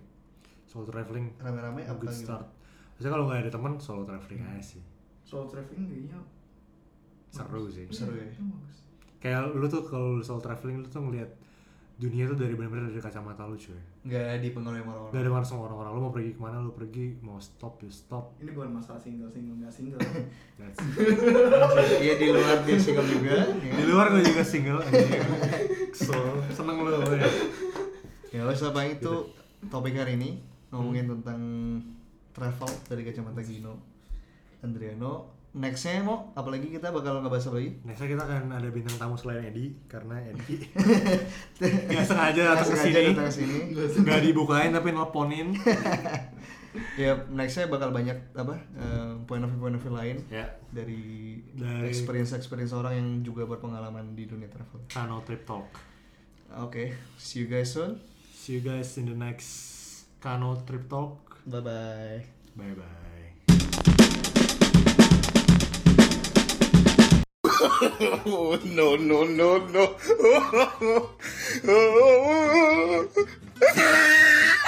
solo traveling rame-rame apa good start maksudnya kalau nggak ada teman solo traveling aja sih Soal traveling kayaknya seru sih Seru ya? Kayak lu tuh kalau solo traveling lu tuh ngeliat dunia tuh dari benar-benar dari kacamata lu cuy. Nggak dipengaruhi sama orang Gak ada mana sama orang-orang. Lu mau pergi ke mana lu pergi. Mau stop ya stop. Ini bukan masalah single single nggak single. [LAUGHS] Iya di luar dia single juga ya. di luar gue juga single so seneng lu ya. ya wes apa itu topik hari ini? Ngomongin tentang travel dari kacamata Gino Andriano nextnya mau apalagi kita bakal ngebahas apa lagi? Nextnya kita akan ada bintang tamu selain Edi karena Edi. [LAUGHS] Nggak sengaja datang ke sini. nggak dibukain tapi nelponin. [LAUGHS] Ya nextnya bakal banyak apa eh, point of view point of view lain ya. dari, Dari- experience experience orang yang juga berpengalaman di dunia travel. Kano Trip Talk. Oke see you guys soon. See you guys in the next Kano Trip Talk. Bye bye bye bye oh, [LAUGHS] no, no, no, no. [LAUGHS] [LAUGHS]